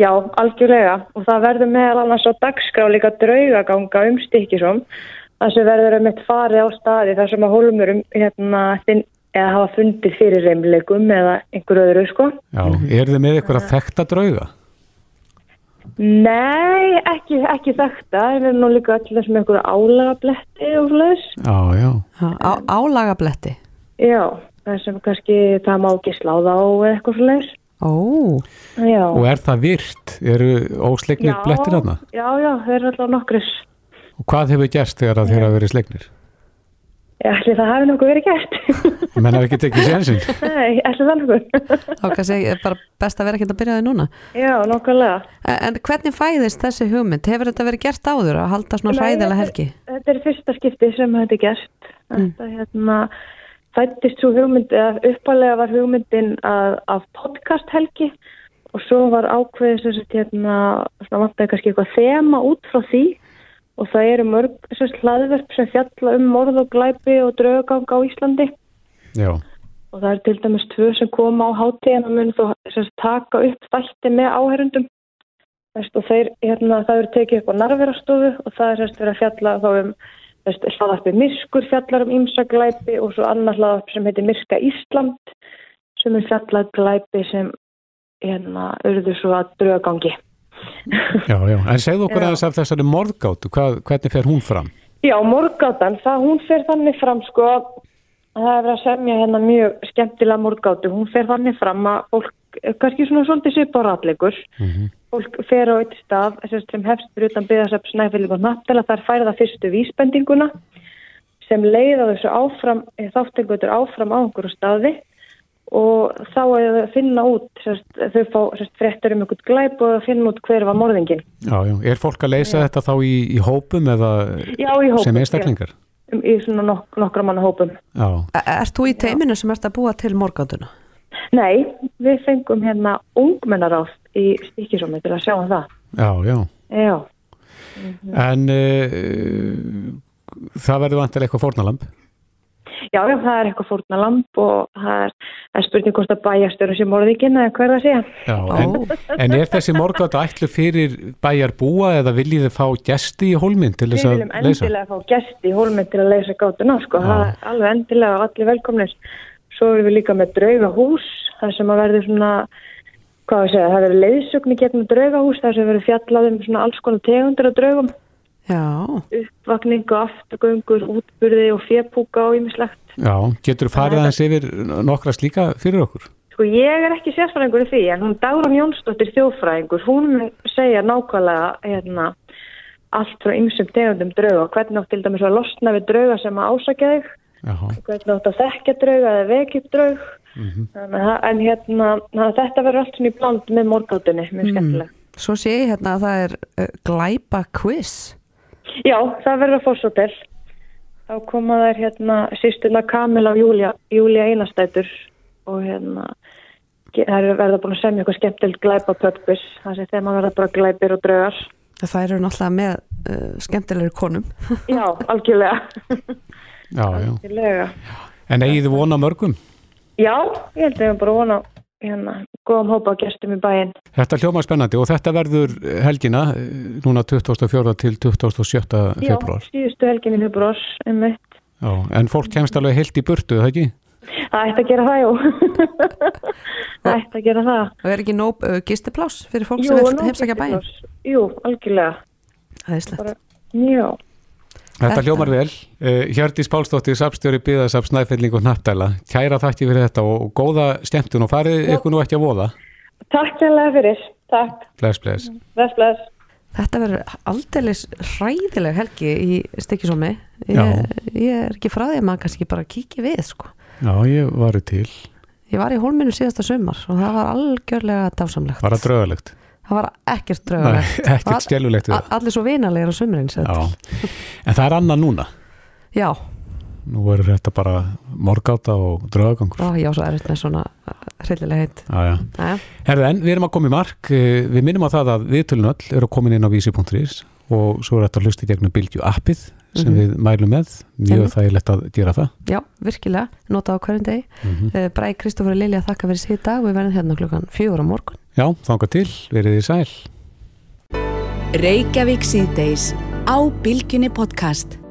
Já, algjörlega og það verður meðal annars á dagskrá líka draugaganga um stikkisum þar sem verður um eitt fari á staði þar sem að hólmurum hérna, eða hafa fundið fyrir reymlegum eða einhver öðru sko. Já, er þið með eitthvað að þekta drauga? Nei, ekki, ekki þekta, það er nú líka allir sem einhverju álagabletti og slúðis. Já, já. Á, álagabletti? Já það sem kannski það má ekki sláða á eitthvað leiðis Ó, já. og er það virt? Eru ósleiknir blettir aðna? Já, já, það er alltaf nokkris Og hvað hefur gerst þegar þeir hafa verið sleiknir? Já, allir það hafi nokkuð verið gert (laughs) Menn hafi ekki tekið sénsinn? (laughs) Nei, allir það nokkuð (laughs) Þá kannski er bara best að vera ekki að byrja þig núna Já, nokkuðlega En, hvernig fæðist þessi hugmynd? Hefur þetta verið gert áður að halda svona hræðilega helgi? Þetta er fyrsta skipti sem þetta er gert Þetta, hérna fættist svo hugmynd, eða uppalega var hugmyndin að, af podcast helgi og svo var ákveðis þess að hérna, svona vant að kannski eitthvað þema út frá því og það eru mörg þessast hlaðverk sem fjalla um morð og glæpi og draugang á Íslandi Já. og það er til dæmis tvö sem koma á hátíðan og mun þú þessast taka upp þætti með áherundum og þeir, hérna, það eru tekið upp á narverastofu og það er þessast verið að fjalla þá um hlaðarpið Myrskur fjallar um ímsaglæpi og svo annar hlaðarp sem heitir Myrska Ísland. Sem er fjallað glæpi sem hérna auðvitað svo að draugangi. Já, já, en segðu okkur aðeins af þessari morgátu, Hvað, hvernig fer hún fram? Já, morgátan, það hún fer þannig fram sko að það er að semja hérna mjög skemmtilega morgátu, hún fer þannig fram að fólk, kannski svona svolítið svipa á ratleikur, mm -hmm fólk fer á eitt stað sem hefstur utan byggðarsöp snæfélg og nattala þar færða fyrstu vísbendinguna sem leiða þessu áfram eh, þáttengutur áfram á einhverju staði og þá er það að finna út sérst, þau fá sérst, frettur um einhvern glæp og finna út hver var morðingin já, já. Er fólk að leysa já. þetta þá í, í hópum eða í hópum, sem einstaklingar? Í svona nok nokkra manna hópum Er þú í teiminu sem ert að búa til morganduna? Nei, við fengum hérna ungmennaráð í stíkisómi til að sjá um það. Já, já. Já. En uh, það verður vantilega eitthvað fórnalamb? já, já, það er eitthvað fórna lamp og það er, er spurning hvort að bæjastöru sem morðikinn eða hver það sé. Já, en, en er þessi morgátt ætlu fyrir bæjar búa eða viljið þið fá gæsti í hólminn til þess að leysa? Við viljum endilega fá gæsti í hólminn til að leysa gátuna, sko, það er alveg endilega allir velkomnir. Svo erum við líka með draugahús, það sem að verður svona, hvað við segja, það verður leiðsögn í gegnum draugahús, það sem verður fjallaðum svona alls konar tegundir af draugum. Já. Uppvakningu, afturgöngur, útburði og fjepúka og ýmislegt. Já, getur þú farið aðeins yfir nokkra slíka fyrir okkur? Sko ég er ekki sérfræðingur í því en hún Dagrun Jónsdóttir þjófræðingur, hún segja nákvæmlega hérna, allt frá ymsum tegundum drauga og hvernig átt til dæmis að losna við drauga sem að ásakja þig, hvernig átt að þekka drauga eða vekja upp draug, mm -hmm. en hérna þetta verður allt svona í bland með morgátunni, mjög mm. skemmtilega. Svo sé ég hérna að það er uh, glæpa quiz. Já, það verður að fórsóttel. Þá koma þær hérna sýstuna Kamila og Júlia, Júlia Einastætur og hérna það er verða búin að semja eitthvað skemmtild glæpa pöppis, það sé þegar maður verða bara glæpir og draugar. Það eru náttúrulega með uh, skemmtilegri konum. já, algjörlega. (laughs) já, já. En eigið þið vona mörgum? Já, ég held að ég hef bara vona hérna, góðum hópa gestum í bæinn. Þetta hljóma spennandi og þetta verður helgina núna 24. til 27. februar. Já, síðustu helgin í februar, en fólk kemst alveg heilt í burtu, það ekki? Það ætti að gera það, jú. (laughs) það ætti að gera það. Og er ekki nóg uh, gistiplás fyrir fólk jú, sem vil heimsækja bæinn? Jú, algjörlega. Það er slett. Já. Þetta hljómar vel. Uh, Hjördis Pálsdóttir, sapstjóri byðasaps Snæfelling og Nattæla. Kæra þakki fyrir þetta og góða stemtun og farið ykkur nú ekki að voða. Takk sérlega fyrir. Takk. Bless, bless. Bless, bless. Þetta verður aldeilis hræðileg helgi í Stikisómi. Ég, ég er ekki frá því að maður kannski bara kíkja við, sko. Já, ég var til. Ég var í hólminu síðasta sumar og það var algjörlega dásamlegt. Var það draugalegt? Það var ekkert draugalegt. Ekkert skellulegt það. allir svo vinalegir á sumurinn en það er annað núna? Já. Nú verður þetta bara morgáta og draugagangur. Já, svo er þetta svona hryllilega heit. Herðu en, við erum að koma í mark. Eh, við minnum á það að viðtölunöll eru að koma inn á vísi.is og svo er þetta að hlusta í gegnum Bildju appið sem mm -hmm. við mælum með. Mjög er lett að gera það. Já, virkilega, nota á hverjum deg mm -hmm. Bræk Kristófur Lilja þakka fyrir síðan dag. Við verðum hérna klukkan fjóra morgun Já, þanga til, verið í sæl. Reykjavík síðdeis á Bilginni podcast